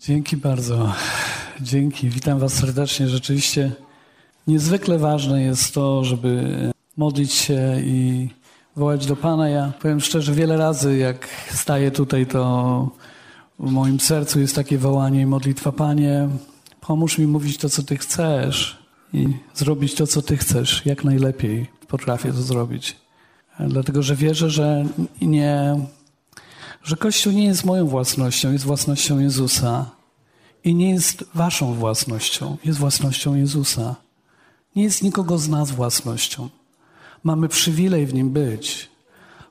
Dzięki bardzo. Dzięki. Witam Was serdecznie. Rzeczywiście niezwykle ważne jest to, żeby modlić się i wołać do Pana. Ja powiem szczerze, wiele razy jak staję tutaj, to w moim sercu jest takie wołanie i modlitwa. Panie, pomóż mi mówić to, co Ty chcesz i zrobić to, co Ty chcesz. Jak najlepiej potrafię to zrobić. Dlatego, że wierzę, że nie, że Kościół nie jest moją własnością, jest własnością Jezusa i nie jest waszą własnością, jest własnością Jezusa. Nie jest nikogo z nas własnością. Mamy przywilej w nim być.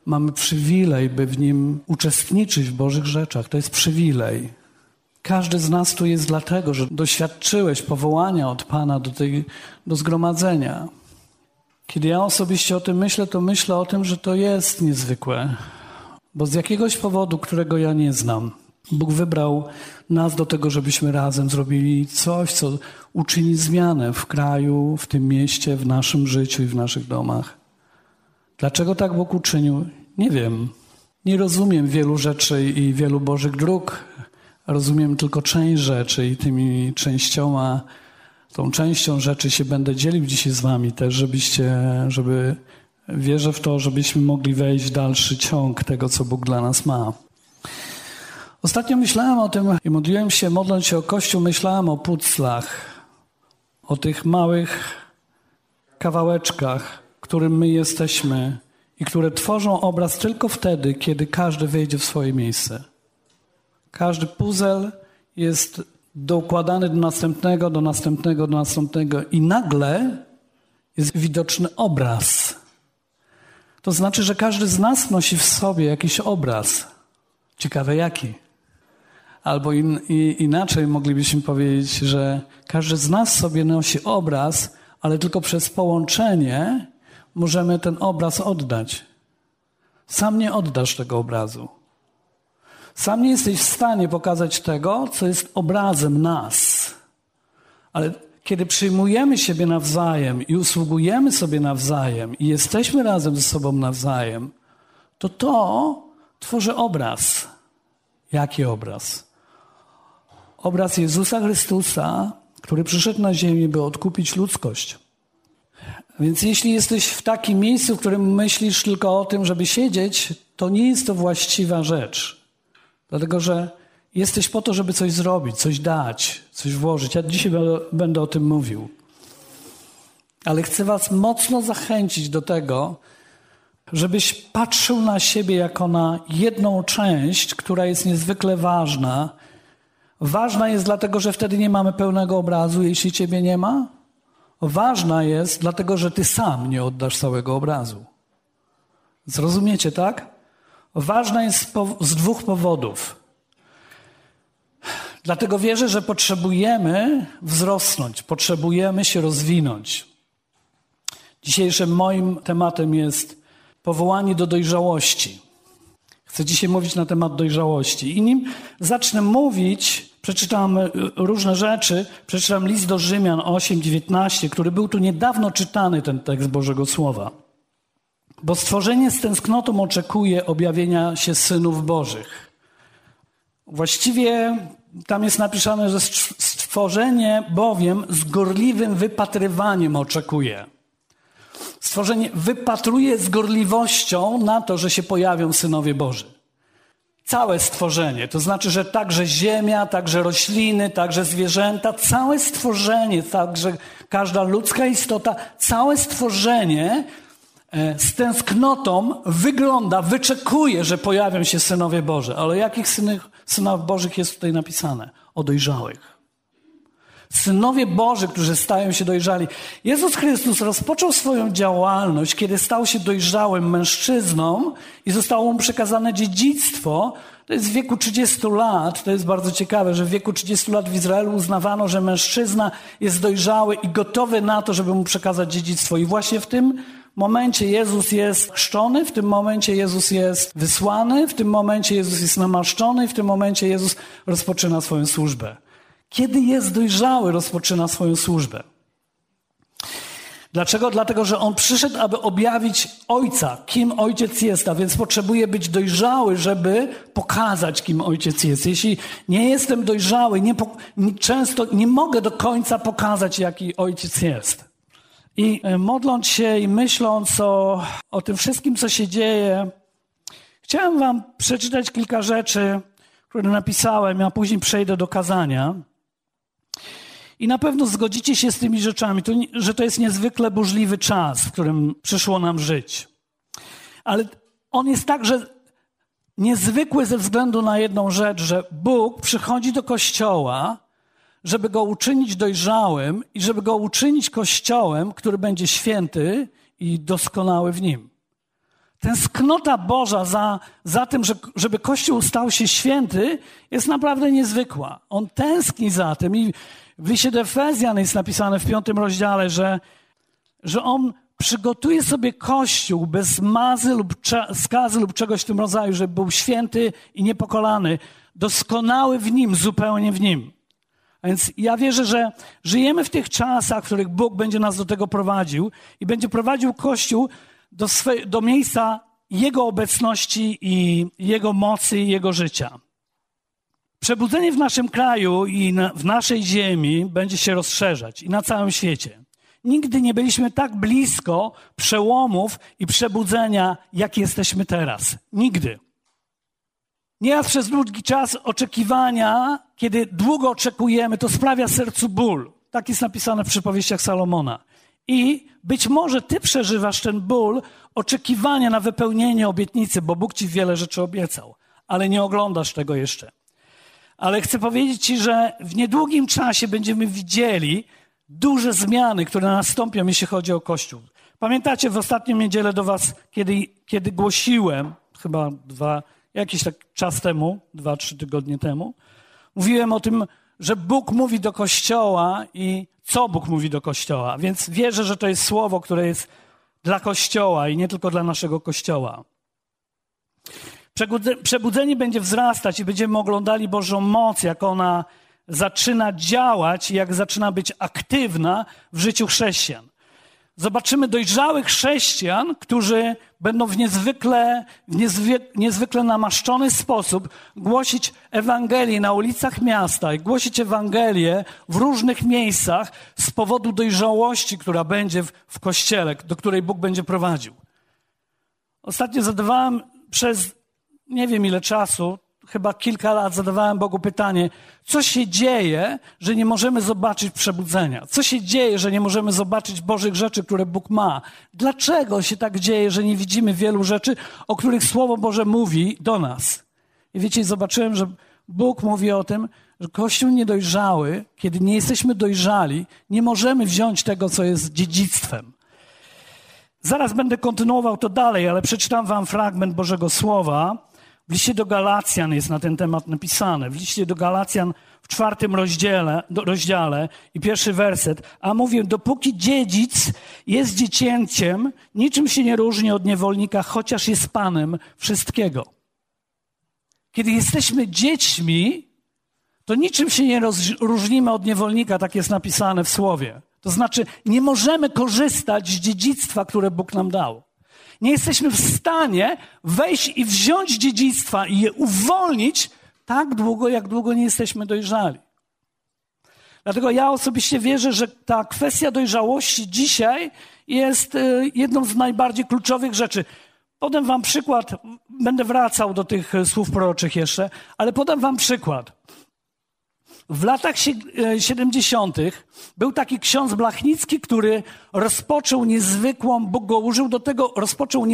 Mamy przywilej, by w nim uczestniczyć w Bożych rzeczach. To jest przywilej. Każdy z nas tu jest dlatego, że doświadczyłeś powołania od Pana do, tej, do zgromadzenia. Kiedy ja osobiście o tym myślę, to myślę o tym, że to jest niezwykłe, bo z jakiegoś powodu, którego ja nie znam, Bóg wybrał nas do tego, żebyśmy razem zrobili coś, co uczyni zmianę w kraju, w tym mieście, w naszym życiu i w naszych domach. Dlaczego tak Bóg uczynił? Nie wiem. Nie rozumiem wielu rzeczy i wielu Bożych dróg. Rozumiem tylko część rzeczy i tymi częścioma, tą częścią rzeczy się będę dzielił dzisiaj z wami też, żebyście, żeby wierzę w to, żebyśmy mogli wejść w dalszy ciąg tego, co Bóg dla nas ma. Ostatnio myślałem o tym i modliłem się, modląc się o Kościół, myślałem o puclach, o tych małych kawałeczkach, którym my jesteśmy i które tworzą obraz tylko wtedy, kiedy każdy wejdzie w swoje miejsce. Każdy puzzle jest dokładany do następnego, do następnego, do następnego i nagle jest widoczny obraz. To znaczy, że każdy z nas nosi w sobie jakiś obraz. Ciekawe jaki. Albo in, i, inaczej moglibyśmy powiedzieć, że każdy z nas sobie nosi obraz, ale tylko przez połączenie możemy ten obraz oddać. Sam nie oddasz tego obrazu. Sam nie jesteś w stanie pokazać tego, co jest obrazem nas. Ale kiedy przyjmujemy siebie nawzajem i usługujemy sobie nawzajem i jesteśmy razem ze sobą nawzajem, to to tworzy obraz. Jaki obraz? Obraz Jezusa Chrystusa, który przyszedł na ziemię, by odkupić ludzkość. Więc jeśli jesteś w takim miejscu, w którym myślisz tylko o tym, żeby siedzieć, to nie jest to właściwa rzecz. Dlatego, że jesteś po to, żeby coś zrobić, coś dać, coś włożyć. Ja dzisiaj będę o tym mówił. Ale chcę Was mocno zachęcić do tego, żebyś patrzył na siebie jako na jedną część, która jest niezwykle ważna. Ważna jest dlatego, że wtedy nie mamy pełnego obrazu, jeśli Ciebie nie ma. Ważna jest dlatego, że Ty sam nie oddasz całego obrazu. Zrozumiecie, tak? Ważna jest z dwóch powodów. Dlatego wierzę, że potrzebujemy wzrosnąć, potrzebujemy się rozwinąć. Dzisiejszym moim tematem jest powołanie do dojrzałości. Chcę dzisiaj mówić na temat dojrzałości. I nim zacznę mówić, przeczytam różne rzeczy. Przeczytam list do Rzymian 8:19, który był tu niedawno czytany, ten tekst Bożego Słowa. Bo stworzenie z tęsknotą oczekuje objawienia się synów Bożych. Właściwie tam jest napisane, że stworzenie bowiem z gorliwym wypatrywaniem oczekuje. Stworzenie wypatruje z gorliwością na to, że się pojawią synowie Boży. Całe stworzenie, to znaczy, że także ziemia, także rośliny, także zwierzęta, całe stworzenie, także każda ludzka istota, całe stworzenie e, z tęsknotą wygląda, wyczekuje, że pojawią się synowie Boże. Ale jakich synach, synach Bożych jest tutaj napisane? O dojrzałych. Synowie Boży, którzy stają się dojrzali. Jezus Chrystus rozpoczął swoją działalność, kiedy stał się dojrzałym mężczyzną i zostało mu przekazane dziedzictwo. To jest w wieku 30 lat. To jest bardzo ciekawe, że w wieku 30 lat w Izraelu uznawano, że mężczyzna jest dojrzały i gotowy na to, żeby mu przekazać dziedzictwo. I właśnie w tym momencie Jezus jest chrzczony, w tym momencie Jezus jest wysłany, w tym momencie Jezus jest namaszczony, w tym momencie Jezus rozpoczyna swoją służbę. Kiedy jest dojrzały, rozpoczyna swoją służbę. Dlaczego? Dlatego, że on przyszedł, aby objawić Ojca, kim Ojciec jest, a więc potrzebuje być dojrzały, żeby pokazać, kim Ojciec jest. Jeśli nie jestem dojrzały, nie, często nie mogę do końca pokazać, jaki Ojciec jest. I e, modląc się i myśląc o, o tym wszystkim, co się dzieje, chciałem Wam przeczytać kilka rzeczy, które napisałem, a później przejdę do kazania. I na pewno zgodzicie się z tymi rzeczami, to, że to jest niezwykle burzliwy czas, w którym przyszło nam żyć. Ale on jest także niezwykły ze względu na jedną rzecz, że Bóg przychodzi do kościoła, żeby go uczynić dojrzałym i żeby go uczynić kościołem, który będzie święty i doskonały w nim. Tęsknota Boża za, za tym, że, żeby Kościół stał się święty, jest naprawdę niezwykła. On tęskni za tym i w liście do Efezjan jest napisane w piątym rozdziale, że, że on przygotuje sobie Kościół bez mazy lub skazy lub czegoś w tym rodzaju, żeby był święty i niepokolany, doskonały w nim, zupełnie w nim. Więc ja wierzę, że żyjemy w tych czasach, w których Bóg będzie nas do tego prowadził i będzie prowadził Kościół do, swe, do miejsca Jego obecności i Jego mocy i Jego życia. Przebudzenie w naszym kraju i na, w naszej ziemi będzie się rozszerzać i na całym świecie. Nigdy nie byliśmy tak blisko przełomów i przebudzenia, jak jesteśmy teraz. Nigdy. Nieraz przez długi czas oczekiwania, kiedy długo oczekujemy, to sprawia sercu ból. Tak jest napisane w przypowieściach Salomona. I być może ty przeżywasz ten ból oczekiwania na wypełnienie obietnicy, bo Bóg ci wiele rzeczy obiecał, ale nie oglądasz tego jeszcze. Ale chcę powiedzieć ci, że w niedługim czasie będziemy widzieli duże zmiany, które nastąpią, jeśli chodzi o Kościół. Pamiętacie, w ostatnią niedzielę do was, kiedy, kiedy głosiłem, chyba dwa, jakiś tak czas temu, dwa, trzy tygodnie temu, mówiłem o tym, że Bóg mówi do Kościoła i co Bóg mówi do Kościoła. Więc wierzę, że to jest słowo, które jest dla Kościoła i nie tylko dla naszego Kościoła. Przebudzenie będzie wzrastać i będziemy oglądali Bożą moc, jak ona zaczyna działać i jak zaczyna być aktywna w życiu chrześcijan. Zobaczymy dojrzałych chrześcijan, którzy będą w niezwykle, w niezwykle, namaszczony sposób głosić Ewangelię na ulicach miasta i głosić Ewangelię w różnych miejscach z powodu dojrzałości, która będzie w, w kościele, do której Bóg będzie prowadził. Ostatnio zadawałem przez nie wiem ile czasu, chyba kilka lat zadawałem Bogu pytanie, co się dzieje, że nie możemy zobaczyć przebudzenia? Co się dzieje, że nie możemy zobaczyć Bożych rzeczy, które Bóg ma? Dlaczego się tak dzieje, że nie widzimy wielu rzeczy, o których Słowo Boże mówi do nas? I wiecie, zobaczyłem, że Bóg mówi o tym, że Kościół niedojrzały, kiedy nie jesteśmy dojrzali, nie możemy wziąć tego, co jest dziedzictwem. Zaraz będę kontynuował to dalej, ale przeczytam wam fragment Bożego Słowa, w liście do Galacjan jest na ten temat napisane. W liście do Galacjan w czwartym rozdziale, rozdziale i pierwszy werset. A mówię, dopóki dziedzic jest dziecięciem, niczym się nie różni od niewolnika, chociaż jest panem wszystkiego. Kiedy jesteśmy dziećmi, to niczym się nie różnimy od niewolnika, tak jest napisane w słowie. To znaczy, nie możemy korzystać z dziedzictwa, które Bóg nam dał. Nie jesteśmy w stanie wejść i wziąć dziedzictwa i je uwolnić tak długo, jak długo nie jesteśmy dojrzali. Dlatego ja osobiście wierzę, że ta kwestia dojrzałości dzisiaj jest y, jedną z najbardziej kluczowych rzeczy. Podam wam przykład, będę wracał do tych słów proroczych jeszcze, ale podam wam przykład. W latach 70. E, był taki ksiądz Blachnicki, który rozpoczął niezwykłą, Bóg go użył do tego, rozpoczął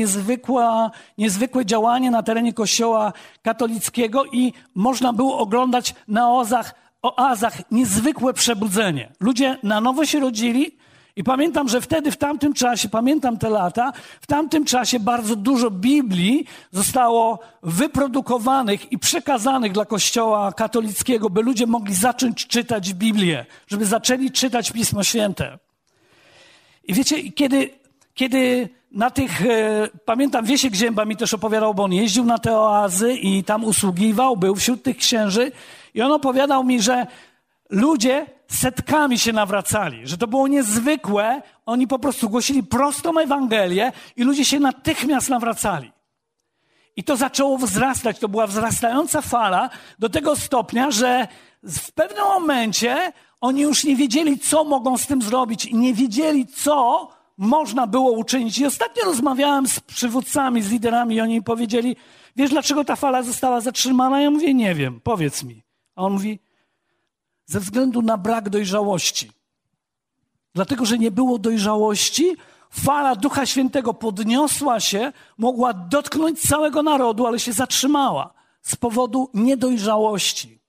niezwykłe działanie na terenie kościoła katolickiego i można było oglądać na ozach, oazach niezwykłe przebudzenie. Ludzie na nowo się rodzili, i pamiętam, że wtedy, w tamtym czasie, pamiętam te lata, w tamtym czasie bardzo dużo Biblii zostało wyprodukowanych i przekazanych dla Kościoła katolickiego, by ludzie mogli zacząć czytać Biblię, żeby zaczęli czytać Pismo Święte. I wiecie, kiedy, kiedy na tych, e, pamiętam, Wiesiek Zięba mi też opowiadał, bo on jeździł na te oazy i tam usługiwał, był wśród tych księży i on opowiadał mi, że ludzie setkami się nawracali, że to było niezwykłe. Oni po prostu głosili prostą Ewangelię i ludzie się natychmiast nawracali. I to zaczęło wzrastać, to była wzrastająca fala do tego stopnia, że w pewnym momencie oni już nie wiedzieli, co mogą z tym zrobić i nie wiedzieli, co można było uczynić. I ostatnio rozmawiałem z przywódcami, z liderami i oni mi powiedzieli, wiesz dlaczego ta fala została zatrzymana? Ja mówię, nie wiem, powiedz mi. A on mówi, ze względu na brak dojrzałości. Dlatego, że nie było dojrzałości, fala Ducha Świętego podniosła się, mogła dotknąć całego narodu, ale się zatrzymała z powodu niedojrzałości.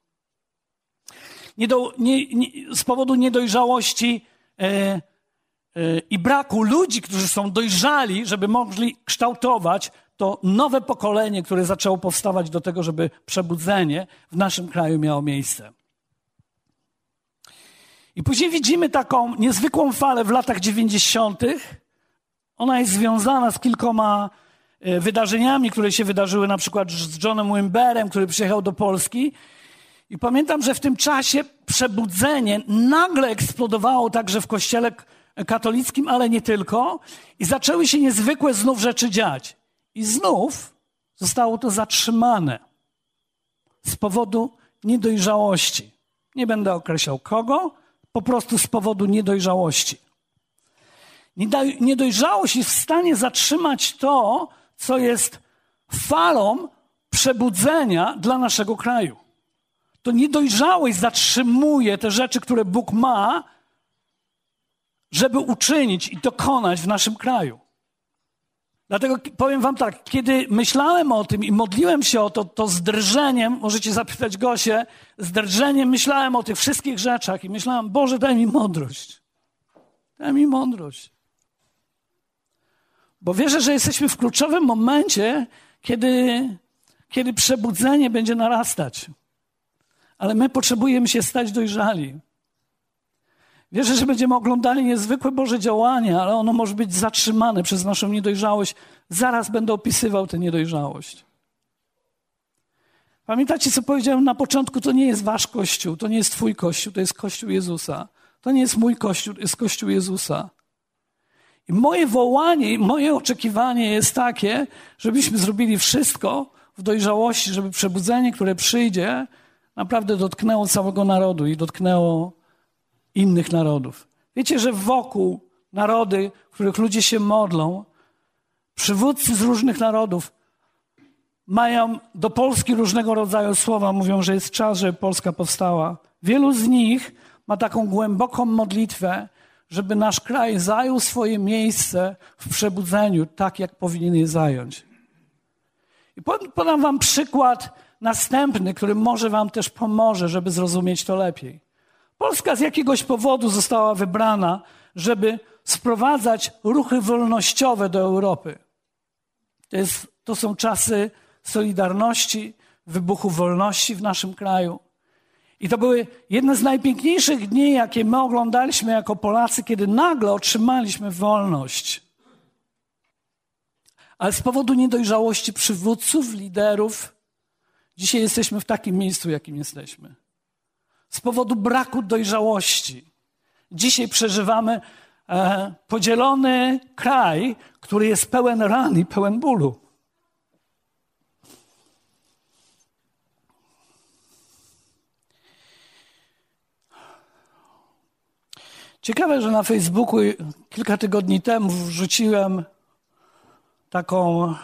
Niedo, nie, nie, z powodu niedojrzałości e, e, i braku ludzi, którzy są dojrzali, żeby mogli kształtować to nowe pokolenie, które zaczęło powstawać do tego, żeby przebudzenie w naszym kraju miało miejsce. I później widzimy taką niezwykłą falę w latach 90. Ona jest związana z kilkoma e, wydarzeniami, które się wydarzyły na przykład z Johnem Wimberem, który przyjechał do Polski. I pamiętam, że w tym czasie przebudzenie nagle eksplodowało także w kościele katolickim, ale nie tylko. I zaczęły się niezwykłe znów rzeczy dziać. I znów zostało to zatrzymane z powodu niedojrzałości. Nie będę określał kogo, po prostu z powodu niedojrzałości. Niedojrzałość jest w stanie zatrzymać to, co jest falą przebudzenia dla naszego kraju. To niedojrzałość zatrzymuje te rzeczy, które Bóg ma, żeby uczynić i dokonać w naszym kraju. Dlatego powiem Wam tak, kiedy myślałem o tym i modliłem się o to, to z drżeniem, możecie zapytać Gosię, z drżeniem myślałem o tych wszystkich rzeczach i myślałem, Boże, daj mi mądrość. Daj mi mądrość. Bo wierzę, że jesteśmy w kluczowym momencie, kiedy, kiedy przebudzenie będzie narastać. Ale my potrzebujemy się stać dojrzali. Wierzę, że będziemy oglądali niezwykłe Boże działania, ale ono może być zatrzymane przez naszą niedojrzałość. Zaraz będę opisywał tę niedojrzałość. Pamiętacie, co powiedziałem na początku? To nie jest wasz kościół, to nie jest twój kościół, to jest kościół Jezusa. To nie jest mój kościół, to jest kościół Jezusa. I moje wołanie, moje oczekiwanie jest takie, żebyśmy zrobili wszystko w dojrzałości, żeby przebudzenie, które przyjdzie, naprawdę dotknęło całego narodu i dotknęło innych narodów. Wiecie, że wokół narody, w których ludzie się modlą, przywódcy z różnych narodów mają do Polski różnego rodzaju słowa, mówią, że jest czas, żeby Polska powstała. Wielu z nich ma taką głęboką modlitwę, żeby nasz kraj zajął swoje miejsce w przebudzeniu, tak jak powinien je zająć. I podam Wam przykład następny, który może Wam też pomoże, żeby zrozumieć to lepiej. Polska z jakiegoś powodu została wybrana, żeby sprowadzać ruchy wolnościowe do Europy. To, jest, to są czasy Solidarności, wybuchu wolności w naszym kraju. I to były jedne z najpiękniejszych dni, jakie my oglądaliśmy jako Polacy, kiedy nagle otrzymaliśmy wolność. Ale z powodu niedojrzałości przywódców, liderów, dzisiaj jesteśmy w takim miejscu, jakim jesteśmy z powodu braku dojrzałości. Dzisiaj przeżywamy e, podzielony kraj, który jest pełen ran i pełen bólu. Ciekawe, że na Facebooku kilka tygodni temu wrzuciłem taką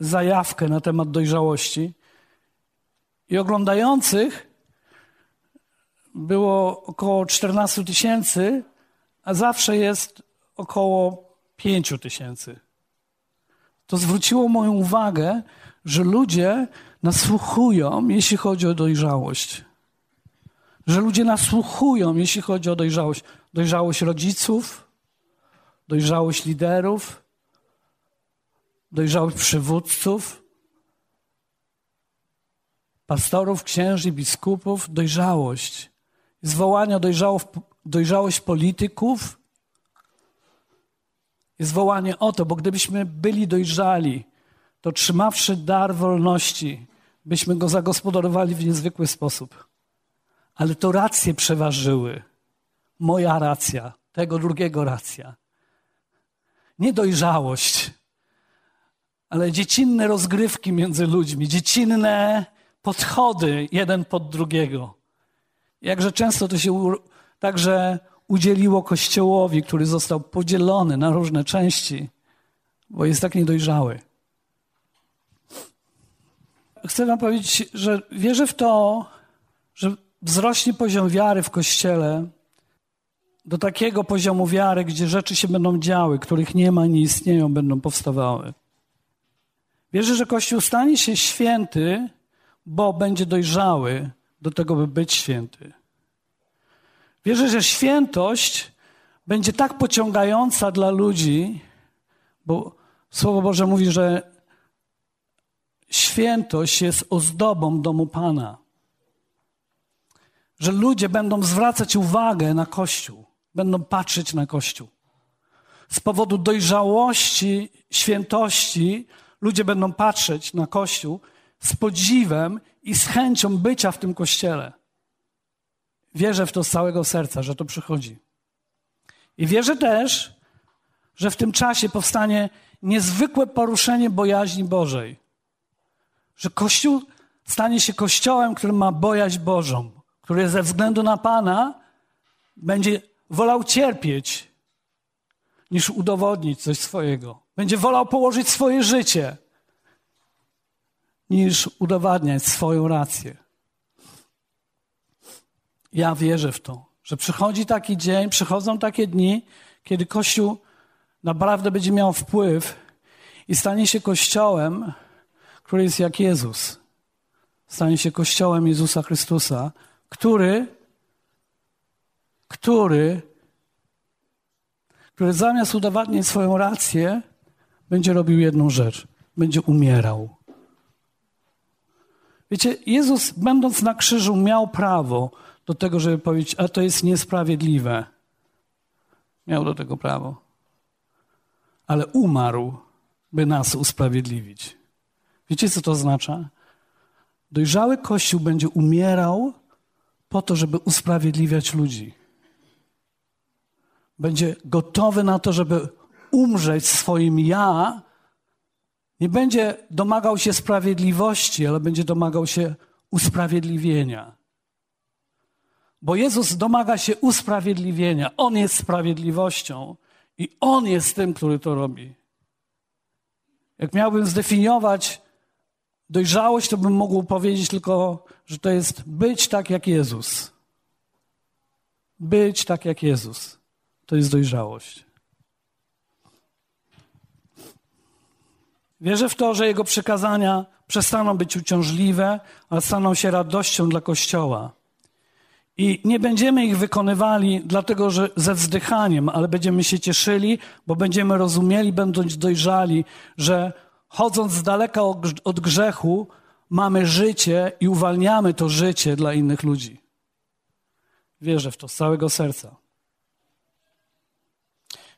zajawkę na temat dojrzałości i oglądających było około 14 tysięcy, a zawsze jest około 5 tysięcy. To zwróciło moją uwagę, że ludzie nasłuchują, jeśli chodzi o dojrzałość. Że ludzie nasłuchują, jeśli chodzi o dojrzałość. Dojrzałość rodziców, dojrzałość liderów, dojrzałość przywódców, pastorów, księży, biskupów, dojrzałość zwołania dojrzałość polityków, jest wołanie o to, bo gdybyśmy byli dojrzali, to trzymawszy dar wolności, byśmy go zagospodarowali w niezwykły sposób. ale to racje przeważyły. Moja racja, tego drugiego racja. Nie dojrzałość, ale dziecinne rozgrywki między ludźmi, dziecinne podchody jeden pod drugiego. Jakże często to się także udzieliło Kościołowi, który został podzielony na różne części, bo jest tak niedojrzały. Chcę Wam powiedzieć, że wierzę w to, że wzrośnie poziom wiary w Kościele do takiego poziomu wiary, gdzie rzeczy się będą działy, których nie ma, nie istnieją, będą powstawały. Wierzę, że Kościół stanie się święty, bo będzie dojrzały do tego, by być święty. Wierzę, że świętość będzie tak pociągająca dla ludzi, bo Słowo Boże mówi, że świętość jest ozdobą domu Pana. Że ludzie będą zwracać uwagę na Kościół, będą patrzeć na Kościół. Z powodu dojrzałości, świętości, ludzie będą patrzeć na Kościół z podziwem i z chęcią bycia w tym Kościele. Wierzę w to z całego serca, że to przychodzi. I wierzę też, że w tym czasie powstanie niezwykłe poruszenie bojaźni Bożej. Że Kościół stanie się Kościołem, który ma bojaźń Bożą, który ze względu na Pana będzie wolał cierpieć, niż udowodnić coś swojego. Będzie wolał położyć swoje życie, niż udowadniać swoją rację. Ja wierzę w to, że przychodzi taki dzień, przychodzą takie dni, kiedy Kościół naprawdę będzie miał wpływ i stanie się Kościołem, który jest jak Jezus. Stanie się Kościołem Jezusa Chrystusa, który, który, który zamiast udowadniać swoją rację, będzie robił jedną rzecz. Będzie umierał. Wiecie, Jezus, będąc na krzyżu, miał prawo do tego, żeby powiedzieć, a to jest niesprawiedliwe. Miał do tego prawo. Ale umarł, by nas usprawiedliwić. Wiecie, co to oznacza? Dojrzały Kościół będzie umierał po to, żeby usprawiedliwiać ludzi. Będzie gotowy na to, żeby umrzeć swoim ja. Nie będzie domagał się sprawiedliwości, ale będzie domagał się usprawiedliwienia. Bo Jezus domaga się usprawiedliwienia. On jest sprawiedliwością i On jest tym, który to robi. Jak miałbym zdefiniować dojrzałość, to bym mógł powiedzieć tylko, że to jest być tak jak Jezus. Być tak jak Jezus. To jest dojrzałość. Wierzę w to, że Jego przykazania przestaną być uciążliwe, a staną się radością dla Kościoła. I nie będziemy ich wykonywali dlatego, że ze wzdychaniem, ale będziemy się cieszyli, bo będziemy rozumieli, będąc dojrzali, że chodząc z daleka od grzechu, mamy życie i uwalniamy to życie dla innych ludzi. Wierzę w to z całego serca.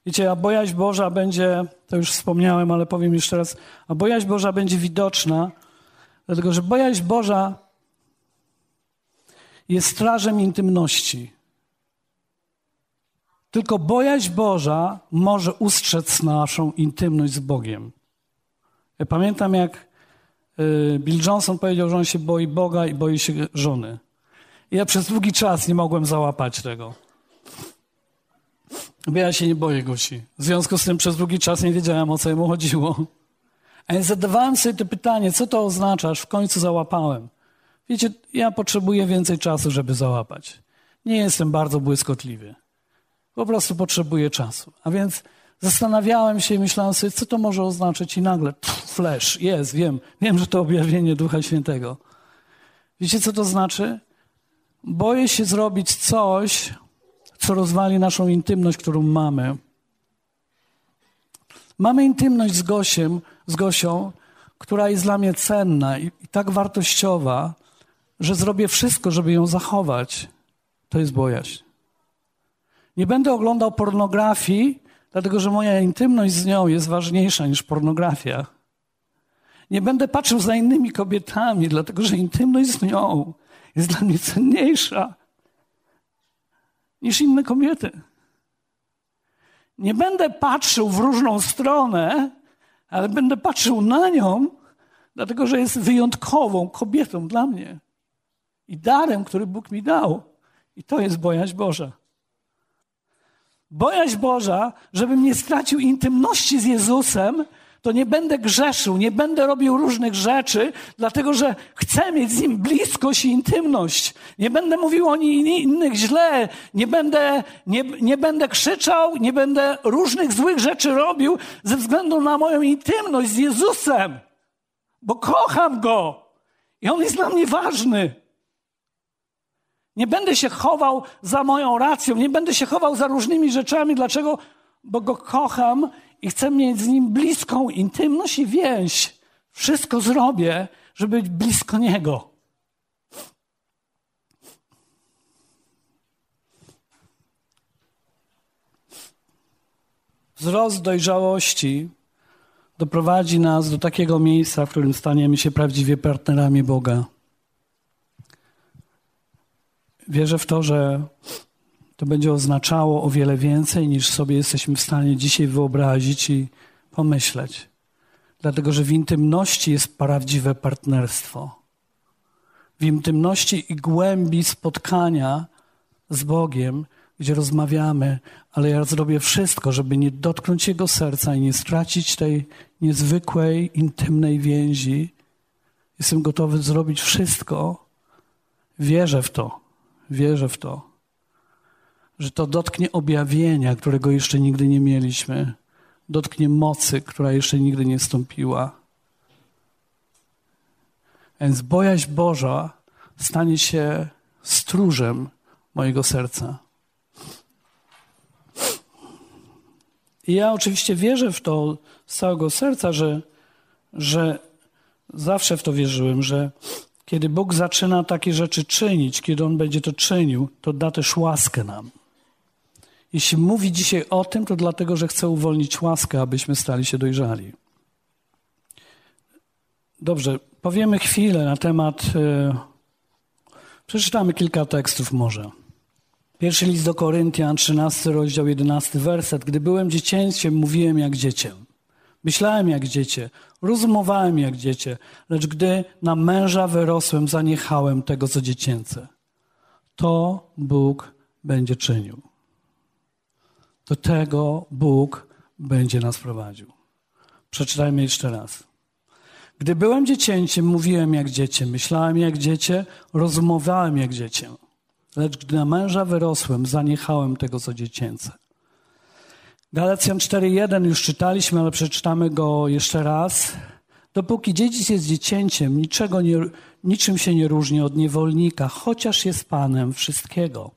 Wiecie, a bojaźń Boża będzie, to już wspomniałem, ale powiem jeszcze raz, a bojaźń Boża będzie widoczna, dlatego że bojaźń Boża jest strażem intymności. Tylko bojaźń Boża może ustrzec naszą intymność z Bogiem. Ja pamiętam, jak y, Bill Johnson powiedział, że on się boi Boga i boi się żony. I ja przez długi czas nie mogłem załapać tego. Ja się nie boję Gosi. W związku z tym przez długi czas nie wiedziałem, o co jemu chodziło. A więc zadawałem sobie to pytanie, co to oznacza, w końcu załapałem. Wiecie, ja potrzebuję więcej czasu, żeby załapać. Nie jestem bardzo błyskotliwy. Po prostu potrzebuję czasu. A więc zastanawiałem się i myślałem sobie, co to może oznaczać i nagle pff, flash, jest, wiem, wiem, że to objawienie Ducha Świętego. Wiecie, co to znaczy? Boję się zrobić coś, co rozwali naszą intymność, którą mamy. Mamy intymność z Gosiem, z Gosią, która jest dla mnie cenna i, i tak wartościowa, że zrobię wszystko, żeby ją zachować. To jest bojaźń. Nie będę oglądał pornografii, dlatego że moja intymność z nią jest ważniejsza niż pornografia. Nie będę patrzył za innymi kobietami, dlatego że intymność z nią jest dla mnie cenniejsza niż inne kobiety. Nie będę patrzył w różną stronę, ale będę patrzył na nią, dlatego że jest wyjątkową kobietą dla mnie i darem, który Bóg mi dał. I to jest bojaźń Boża. Bojaźń Boża, żebym nie stracił intymności z Jezusem, to nie będę grzeszył, nie będę robił różnych rzeczy, dlatego że chcę mieć z Nim bliskość i intymność. Nie będę mówił o innych źle, nie będę, nie, nie będę krzyczał, nie będę różnych złych rzeczy robił ze względu na moją intymność z Jezusem, bo kocham Go i On jest dla mnie ważny. Nie będę się chował za moją racją, nie będę się chował za różnymi rzeczami. Dlaczego? Bo go kocham i chcę mieć z nim bliską intymność i więź. Wszystko zrobię, żeby być blisko niego. Wzrost dojrzałości doprowadzi nas do takiego miejsca, w którym staniemy się prawdziwie partnerami Boga. Wierzę w to, że to będzie oznaczało o wiele więcej niż sobie jesteśmy w stanie dzisiaj wyobrazić i pomyśleć. Dlatego, że w intymności jest prawdziwe partnerstwo. W intymności i głębi spotkania z Bogiem, gdzie rozmawiamy, ale ja zrobię wszystko, żeby nie dotknąć Jego serca i nie stracić tej niezwykłej, intymnej więzi. Jestem gotowy zrobić wszystko. Wierzę w to. Wierzę w to, że to dotknie objawienia, którego jeszcze nigdy nie mieliśmy, dotknie mocy, która jeszcze nigdy nie stąpiła. Więc bojaźń Boża stanie się stróżem mojego serca. I ja oczywiście wierzę w to z całego serca, że, że zawsze w to wierzyłem, że kiedy Bóg zaczyna takie rzeczy czynić, kiedy On będzie to czynił, to da też łaskę nam. Jeśli mówi dzisiaj o tym, to dlatego, że chce uwolnić łaskę, abyśmy stali się dojrzali. Dobrze, powiemy chwilę na temat. Yy, przeczytamy kilka tekstów może. Pierwszy list do Koryntian, 13 rozdział, 11 werset. Gdy byłem dziecięciem, mówiłem jak dziecię. Myślałem jak dziecię, rozumowałem jak dziecię, lecz gdy na męża wyrosłem, zaniechałem tego, co dziecięce. To Bóg będzie czynił. Do tego Bóg będzie nas prowadził. Przeczytajmy jeszcze raz. Gdy byłem dziecięciem, mówiłem jak dziecię, myślałem jak dziecię, rozumowałem jak dziecię. Lecz gdy na męża wyrosłem, zaniechałem tego, co dziecięce. Galacjan 4.1 już czytaliśmy, ale przeczytamy go jeszcze raz. Dopóki dziedzic jest dziecięciem, niczego nie, niczym się nie różni od niewolnika, chociaż jest panem wszystkiego.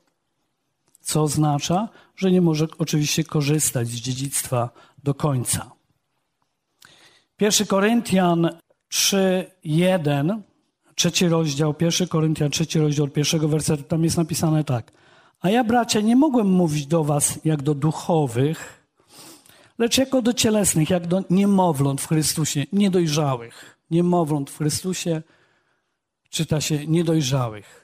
Co oznacza, że nie może oczywiście korzystać z dziedzictwa do końca. 1 Koryntian 3.1, trzeci rozdział, 1 Koryntian, trzeci rozdział, pierwszego wersetu, tam jest napisane tak. A ja, bracia, nie mogłem mówić do was jak do duchowych, lecz jako do cielesnych, jak do niemowląt w Chrystusie, niedojrzałych. Niemowląt w Chrystusie czyta się niedojrzałych.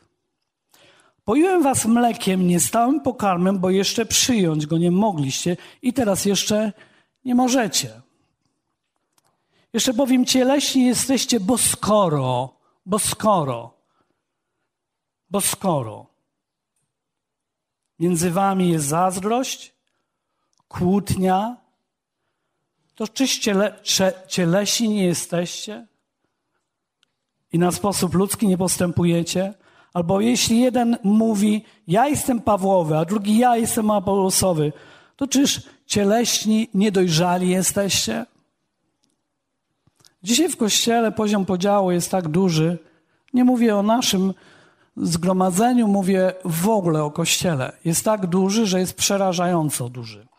Pojąłem was mlekiem, nie stałym pokarmem, bo jeszcze przyjąć go nie mogliście i teraz jeszcze nie możecie. Jeszcze powiem, cieleśni jesteście, bo skoro, bo skoro, bo skoro między wami jest zazdrość, kłótnia, to czyś ciele, cielesi nie jesteście i na sposób ludzki nie postępujecie? Albo jeśli jeden mówi, ja jestem Pawłowy, a drugi ja jestem Apolosowy, to czyż cieleśni niedojrzali jesteście? Dzisiaj w kościele poziom podziału jest tak duży. Nie mówię o naszym zgromadzeniu, mówię w ogóle o kościele. Jest tak duży, że jest przerażająco duży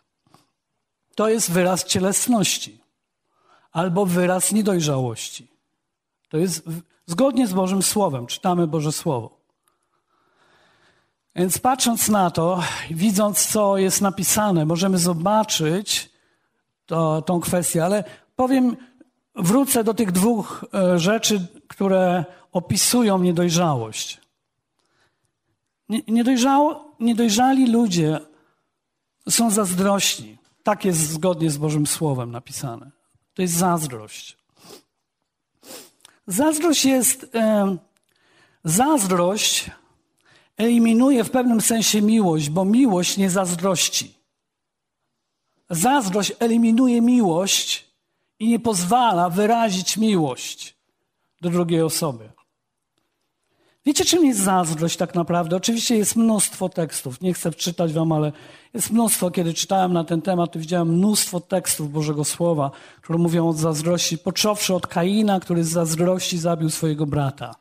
to jest wyraz cielesności albo wyraz niedojrzałości. To jest zgodnie z Bożym Słowem. Czytamy Boże Słowo. Więc patrząc na to, widząc, co jest napisane, możemy zobaczyć to, tą kwestię, ale powiem, wrócę do tych dwóch e, rzeczy, które opisują niedojrzałość. Niedojrzało, niedojrzali ludzie są zazdrośni. Tak jest zgodnie z Bożym Słowem napisane. To jest zazdrość. Zazdrość jest. E, zazdrość eliminuje w pewnym sensie miłość, bo miłość nie zazdrości. Zazdrość eliminuje miłość i nie pozwala wyrazić miłość do drugiej osoby. Wiecie, czym jest zazdrość tak naprawdę? Oczywiście jest mnóstwo tekstów. Nie chcę czytać wam, ale jest mnóstwo. Kiedy czytałem na ten temat, to widziałem mnóstwo tekstów Bożego Słowa, które mówią o zazdrości, począwszy od Kaina, który z zazdrości zabił swojego brata.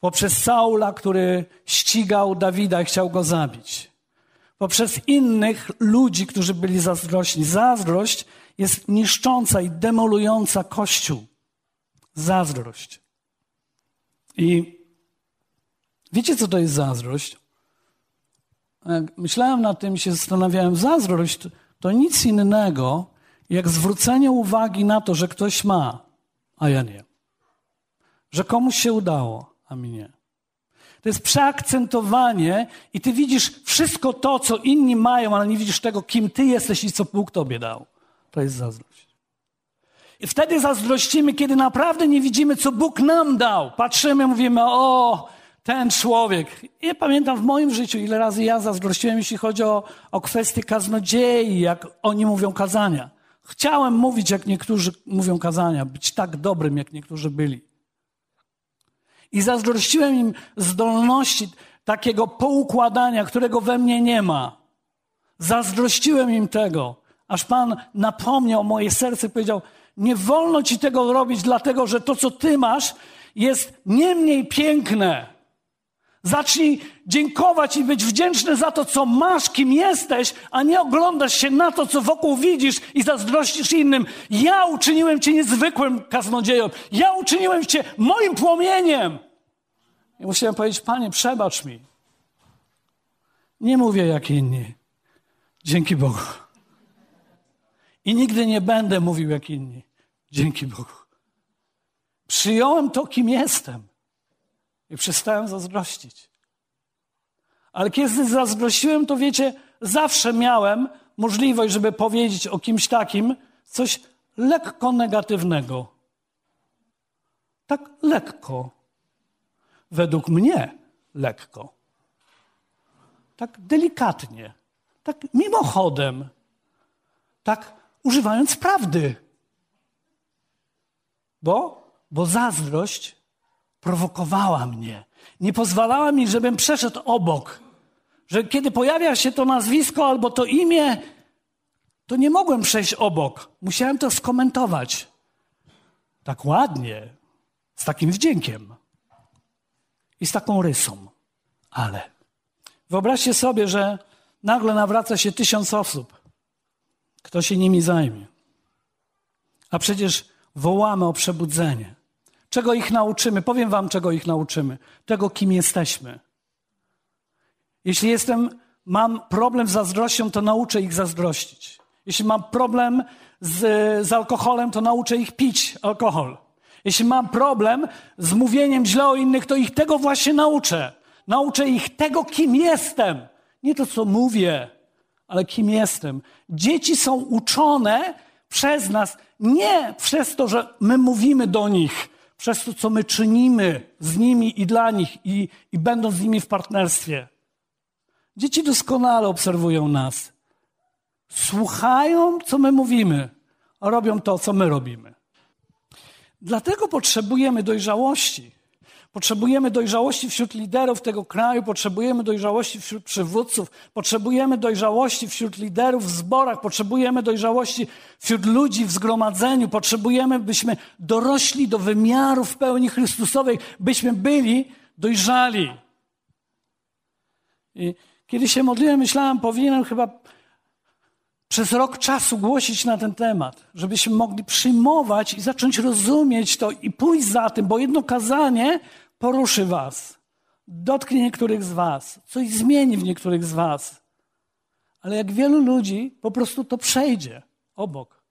Poprzez Saula, który ścigał Dawida i chciał go zabić. Poprzez innych ludzi, którzy byli zazdrośni. Zazdrość jest niszcząca i demolująca Kościół. Zazdrość. I wiecie, co to jest zazdrość? Jak myślałem nad tym i się zastanawiałem, zazdrość to nic innego, jak zwrócenie uwagi na to, że ktoś ma, a ja nie. Że komuś się udało, a mi nie. To jest przeakcentowanie i ty widzisz wszystko to, co inni mają, ale nie widzisz tego, kim ty jesteś i co Bóg tobie dał. To jest zazdrość. I wtedy zazdrościmy, kiedy naprawdę nie widzimy, co Bóg nam dał. Patrzymy, mówimy, o, ten człowiek. I pamiętam w moim życiu, ile razy ja zazdrościłem, jeśli chodzi o, o kwestie kaznodziei, jak oni mówią kazania. Chciałem mówić, jak niektórzy mówią kazania, być tak dobrym, jak niektórzy byli. I zazdrościłem im zdolności takiego poukładania, którego we mnie nie ma. Zazdrościłem im tego, aż Pan napomniał moje serce powiedział, nie wolno ci tego robić, dlatego że to, co ty masz, jest nie mniej piękne. Zacznij dziękować i być wdzięczny za to, co masz, kim jesteś, a nie oglądasz się na to, co wokół widzisz i zazdrościsz innym. Ja uczyniłem cię niezwykłym kaznodzieją. Ja uczyniłem cię moim płomieniem. I musiałem powiedzieć, Panie, przebacz mi. Nie mówię jak inni. Dzięki Bogu. I nigdy nie będę mówił jak inni. Dzięki Bogu. Przyjąłem to, kim jestem. I przestałem zazdrościć. Ale kiedy zazdrościłem, to wiecie, zawsze miałem możliwość, żeby powiedzieć o kimś takim coś lekko negatywnego. Tak lekko. Według mnie lekko. Tak delikatnie. Tak mimochodem. Tak używając prawdy. Bo, bo zazdrość prowokowała mnie. Nie pozwalała mi, żebym przeszedł obok. Że kiedy pojawia się to nazwisko albo to imię, to nie mogłem przejść obok. Musiałem to skomentować. Tak ładnie, z takim wdziękiem i z taką rysą. Ale wyobraźcie sobie, że nagle nawraca się tysiąc osób. Kto się nimi zajmie? A przecież wołamy o przebudzenie. Czego ich nauczymy? Powiem Wam, czego ich nauczymy. Tego, kim jesteśmy. Jeśli jestem, mam problem z zazdrością, to nauczę ich zazdrościć. Jeśli mam problem z, z alkoholem, to nauczę ich pić alkohol. Jeśli mam problem z mówieniem źle o innych, to ich tego właśnie nauczę. Nauczę ich tego, kim jestem. Nie to, co mówię, ale kim jestem. Dzieci są uczone przez nas, nie przez to, że my mówimy do nich, przez to, co my czynimy z nimi i dla nich i, i będąc z nimi w partnerstwie. Dzieci doskonale obserwują nas. Słuchają, co my mówimy, robią to, co my robimy. Dlatego potrzebujemy dojrzałości. Potrzebujemy dojrzałości wśród liderów tego kraju, potrzebujemy dojrzałości wśród przywódców, potrzebujemy dojrzałości wśród liderów w zborach, potrzebujemy dojrzałości wśród ludzi w zgromadzeniu, potrzebujemy, byśmy dorośli do wymiaru w pełni Chrystusowej, byśmy byli dojrzali. I kiedy się modliłem, myślałem, powinienem chyba przez rok czasu głosić na ten temat, żebyśmy mogli przyjmować i zacząć rozumieć to i pójść za tym, bo jedno kazanie poruszy was, dotknie niektórych z was, coś zmieni w niektórych z was. Ale jak wielu ludzi po prostu to przejdzie obok.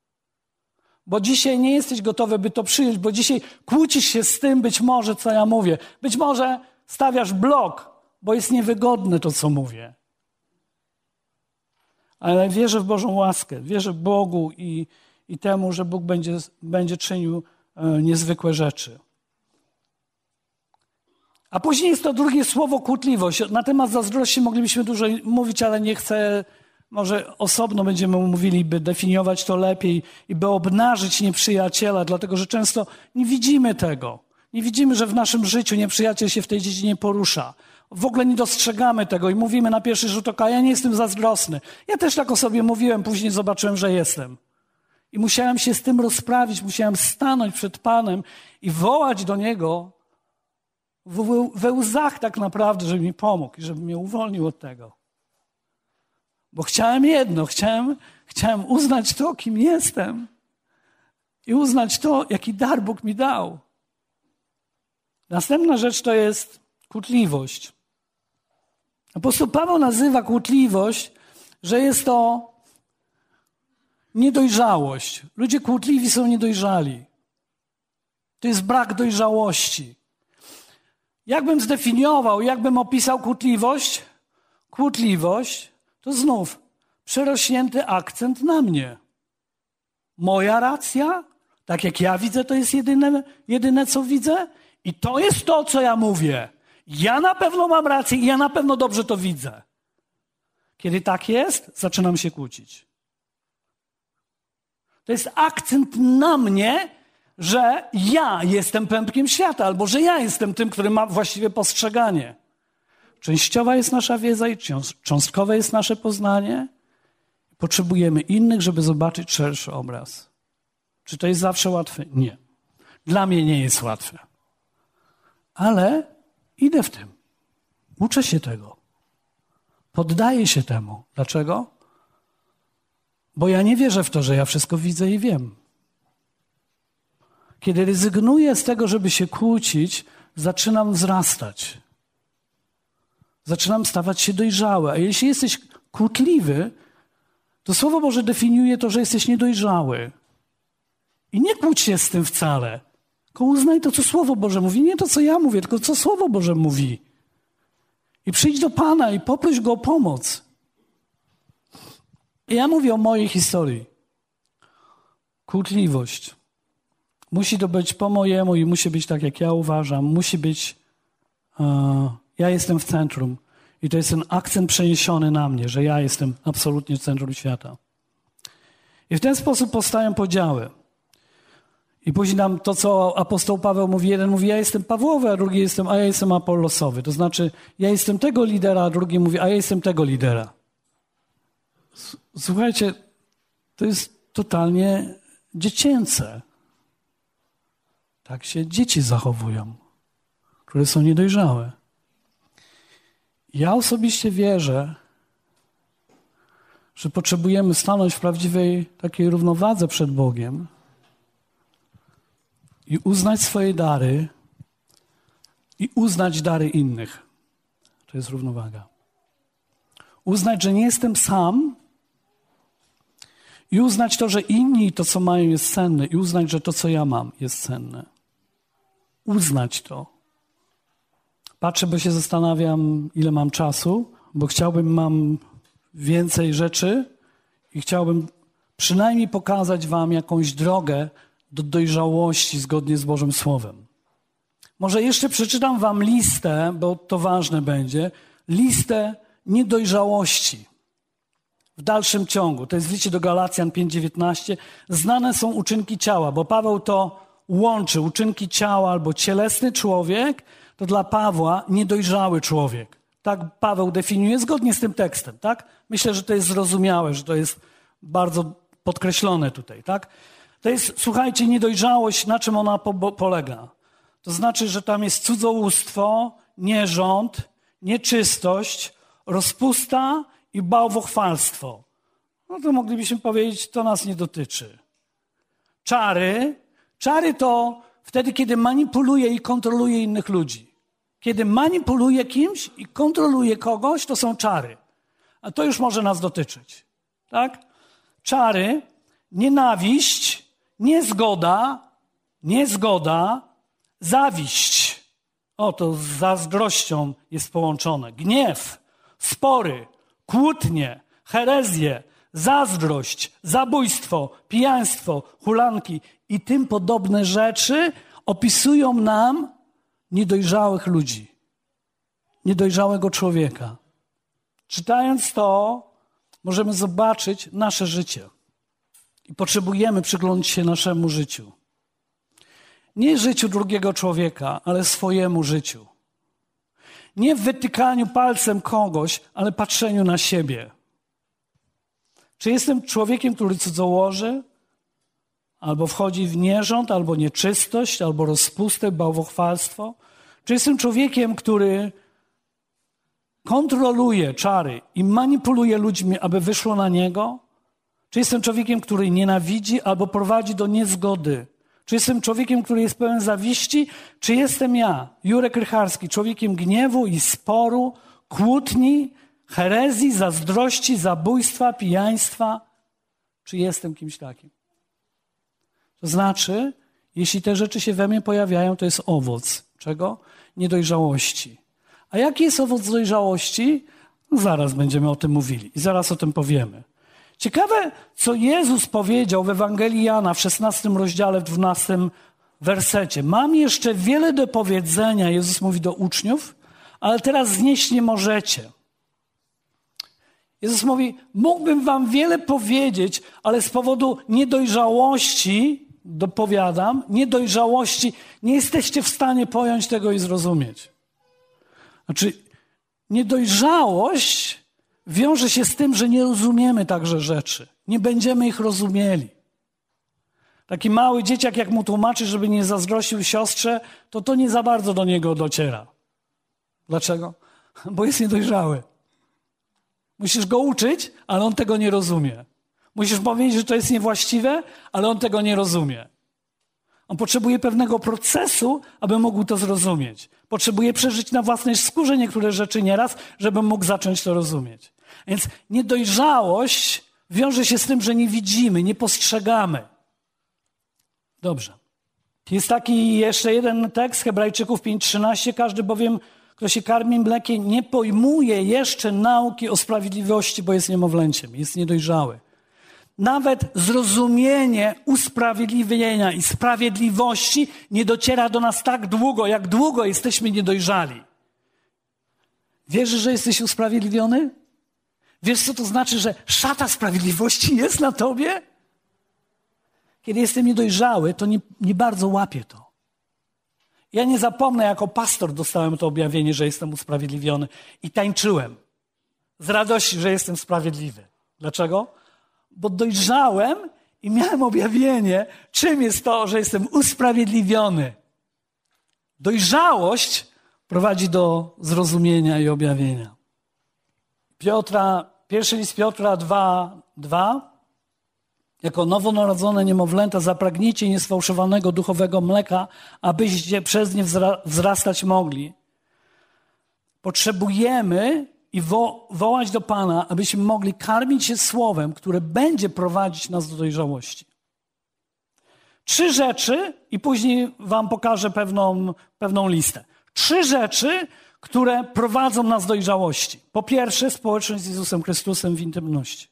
Bo dzisiaj nie jesteś gotowy, by to przyjąć, bo dzisiaj kłócisz się z tym być może, co ja mówię. Być może stawiasz blok bo jest niewygodne to, co mówię. Ale wierzę w Bożą łaskę, wierzę Bogu i, i temu, że Bóg będzie, będzie czynił e, niezwykłe rzeczy. A później jest to drugie słowo kłótliwość. Na temat zazdrości moglibyśmy dużo mówić, ale nie chcę, może osobno będziemy mówili, by definiować to lepiej i by obnażyć nieprzyjaciela, dlatego że często nie widzimy tego. Nie widzimy, że w naszym życiu nieprzyjaciel się w tej dziedzinie porusza. W ogóle nie dostrzegamy tego i mówimy na pierwszy rzut oka, ja nie jestem zazdrosny. Ja też tak o sobie mówiłem, później zobaczyłem, że jestem. I musiałem się z tym rozprawić, musiałem stanąć przed Panem i wołać do Niego we łzach tak naprawdę, żeby mi pomógł i żeby mnie uwolnił od tego. Bo chciałem jedno, chciałem, chciałem uznać to, kim jestem i uznać to, jaki dar Bóg mi dał. Następna rzecz to jest kłótliwość. Apostoł Paweł nazywa kłótliwość, że jest to niedojrzałość. Ludzie kłótliwi są niedojrzali. To jest brak dojrzałości. Jakbym zdefiniował, jakbym opisał kłótliwość? Kłótliwość to znów przerośnięty akcent na mnie. Moja racja, tak jak ja widzę, to jest jedyne, jedyne co widzę, i to jest to, co ja mówię. Ja na pewno mam rację i ja na pewno dobrze to widzę. Kiedy tak jest, zaczynam się kłócić. To jest akcent na mnie, że ja jestem pępkiem świata, albo że ja jestem tym, który ma właściwie postrzeganie. Częściowa jest nasza wiedza i cząstkowe jest nasze poznanie. Potrzebujemy innych, żeby zobaczyć szerszy obraz. Czy to jest zawsze łatwe? Nie. Dla mnie nie jest łatwe. Ale idę w tym. Uczę się tego. Poddaję się temu. Dlaczego? Bo ja nie wierzę w to, że ja wszystko widzę i wiem. Kiedy rezygnuję z tego, żeby się kłócić, zaczynam wzrastać. Zaczynam stawać się dojrzały. A jeśli jesteś kłótliwy, to Słowo Boże definiuje to, że jesteś niedojrzały. I nie kłóć się z tym wcale. Tylko uznaj to, co Słowo Boże mówi. Nie to, co ja mówię, tylko co Słowo Boże mówi. I przyjdź do Pana i poproś Go o pomoc. I ja mówię o mojej historii. Kłótliwość. Musi to być po mojemu i musi być tak, jak ja uważam. Musi być. Uh, ja jestem w centrum. I to jest ten akcent przeniesiony na mnie, że ja jestem absolutnie w centrum świata. I w ten sposób powstają podziały. I później nam to, co apostoł Paweł mówi, jeden mówi, ja jestem Pawłowy, a drugi jestem, a ja jestem Apollosowy. To znaczy, ja jestem tego lidera, a drugi mówi, a ja jestem tego lidera. Słuchajcie, to jest totalnie dziecięce. Tak się dzieci zachowują, które są niedojrzałe. Ja osobiście wierzę, że potrzebujemy stanąć w prawdziwej takiej równowadze przed Bogiem i uznać swoje dary i uznać dary innych. To jest równowaga. Uznać, że nie jestem sam i uznać to, że inni to, co mają, jest cenne i uznać, że to, co ja mam, jest cenne. Uznać to. Patrzę, bo się zastanawiam, ile mam czasu, bo chciałbym, mam więcej rzeczy i chciałbym przynajmniej pokazać Wam jakąś drogę, do dojrzałości zgodnie z Bożym Słowem. Może jeszcze przeczytam Wam listę, bo to ważne będzie, listę niedojrzałości w dalszym ciągu. To jest w liście do Galacjan 5:19. Znane są uczynki ciała, bo Paweł to łączy. Uczynki ciała albo cielesny człowiek to dla Pawła niedojrzały człowiek. Tak Paweł definiuje zgodnie z tym tekstem, tak? Myślę, że to jest zrozumiałe, że to jest bardzo podkreślone tutaj, tak? To jest, słuchajcie, niedojrzałość, na czym ona po, polega. To znaczy, że tam jest cudzołóstwo, nierząd, nieczystość, rozpusta i bałwochwalstwo. No to moglibyśmy powiedzieć, to nas nie dotyczy. Czary. Czary to wtedy, kiedy manipuluje i kontroluje innych ludzi. Kiedy manipuluje kimś i kontroluje kogoś, to są czary. A to już może nas dotyczyć. Tak? Czary, nienawiść, niezgoda, niezgoda, zawiść. O, to z zazdrością jest połączone. Gniew, spory, kłótnie, herezje, zazdrość, zabójstwo, pijaństwo, hulanki i tym podobne rzeczy opisują nam niedojrzałych ludzi, niedojrzałego człowieka. Czytając to, możemy zobaczyć nasze życie i potrzebujemy przyglądać się naszemu życiu. Nie życiu drugiego człowieka, ale swojemu życiu. Nie w wytykaniu palcem kogoś, ale patrzeniu na siebie. Czy jestem człowiekiem, który cudzołoży, albo wchodzi w nierząd, albo nieczystość, albo rozpustę, bałwochwalstwo? Czy jestem człowiekiem, który kontroluje czary i manipuluje ludźmi, aby wyszło na niego? Czy jestem człowiekiem, który nienawidzi albo prowadzi do niezgody? Czy jestem człowiekiem, który jest pełen zawiści? Czy jestem ja, Jurek Rycharski, człowiekiem gniewu i sporu, kłótni, herezji, zazdrości, zabójstwa, pijaństwa? Czy jestem kimś takim? To znaczy, jeśli te rzeczy się we mnie pojawiają, to jest owoc. Czego? Niedojrzałości. A jaki jest owoc dojrzałości? zaraz będziemy o tym mówili i zaraz o tym powiemy. Ciekawe, co Jezus powiedział w Ewangelii Jana w 16 rozdziale, w 12 wersecie. Mam jeszcze wiele do powiedzenia, Jezus mówi do uczniów, ale teraz znieść nie możecie. Jezus mówi, mógłbym wam wiele powiedzieć, ale z powodu niedojrzałości, dopowiadam, niedojrzałości, nie jesteście w stanie pojąć tego i zrozumieć. Znaczy, niedojrzałość wiąże się z tym, że nie rozumiemy także rzeczy. Nie będziemy ich rozumieli. Taki mały dzieciak, jak mu tłumaczy, żeby nie zazdrościł siostrze, to to nie za bardzo do niego dociera. Dlaczego? Bo jest niedojrzały. Musisz go uczyć, ale on tego nie rozumie. Musisz powiedzieć, że to jest niewłaściwe, ale on tego nie rozumie. On potrzebuje pewnego procesu, aby mógł to zrozumieć. Potrzebuje przeżyć na własnej skórze niektóre rzeczy nieraz, żeby mógł zacząć to rozumieć. Więc niedojrzałość wiąże się z tym, że nie widzimy, nie postrzegamy. Dobrze. Jest taki jeszcze jeden tekst Hebrajczyków 5:13. Każdy bowiem, kto się karmi mlekiem, nie pojmuje jeszcze nauki o sprawiedliwości, bo jest niemowlęciem, jest niedojrzały. Nawet zrozumienie usprawiedliwienia i sprawiedliwości nie dociera do nas tak długo, jak długo jesteśmy niedojrzali. Wierzysz, że jesteś usprawiedliwiony? Wiesz, co to znaczy, że szata sprawiedliwości jest na tobie? Kiedy jestem niedojrzały, to nie, nie bardzo łapię to. Ja nie zapomnę, jako pastor dostałem to objawienie, że jestem usprawiedliwiony i tańczyłem z radości, że jestem sprawiedliwy. Dlaczego? Bo dojrzałem i miałem objawienie, czym jest to, że jestem usprawiedliwiony. Dojrzałość prowadzi do zrozumienia i objawienia. Piotra, pierwszy list Piotra 2, 2. Jako nowonarodzone niemowlęta zapragnijcie niesfałszowanego duchowego mleka, abyście przez nie wzrastać mogli. Potrzebujemy i wo wołać do Pana, abyśmy mogli karmić się słowem, które będzie prowadzić nas do dojrzałości. Trzy rzeczy, i później Wam pokażę pewną, pewną listę. Trzy rzeczy, które prowadzą nas do dojrzałości. Po pierwsze, społeczność z Jezusem Chrystusem w intymności.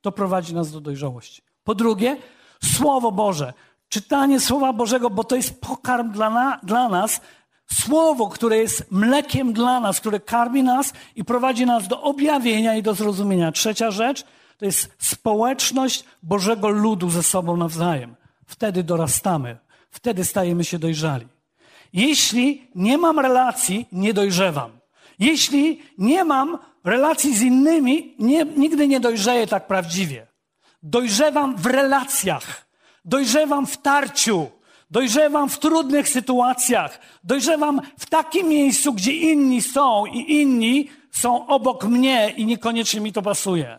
To prowadzi nas do dojrzałości. Po drugie, Słowo Boże. Czytanie Słowa Bożego, bo to jest pokarm dla, na, dla nas, Słowo, które jest mlekiem dla nas, które karmi nas i prowadzi nas do objawienia i do zrozumienia. Trzecia rzecz to jest społeczność Bożego ludu ze sobą nawzajem. Wtedy dorastamy, wtedy stajemy się dojrzali. Jeśli nie mam relacji, nie dojrzewam. Jeśli nie mam relacji z innymi, nie, nigdy nie dojrzeję tak prawdziwie. Dojrzewam w relacjach, dojrzewam w tarciu, dojrzewam w trudnych sytuacjach, dojrzewam w takim miejscu, gdzie inni są i inni są obok mnie i niekoniecznie mi to pasuje.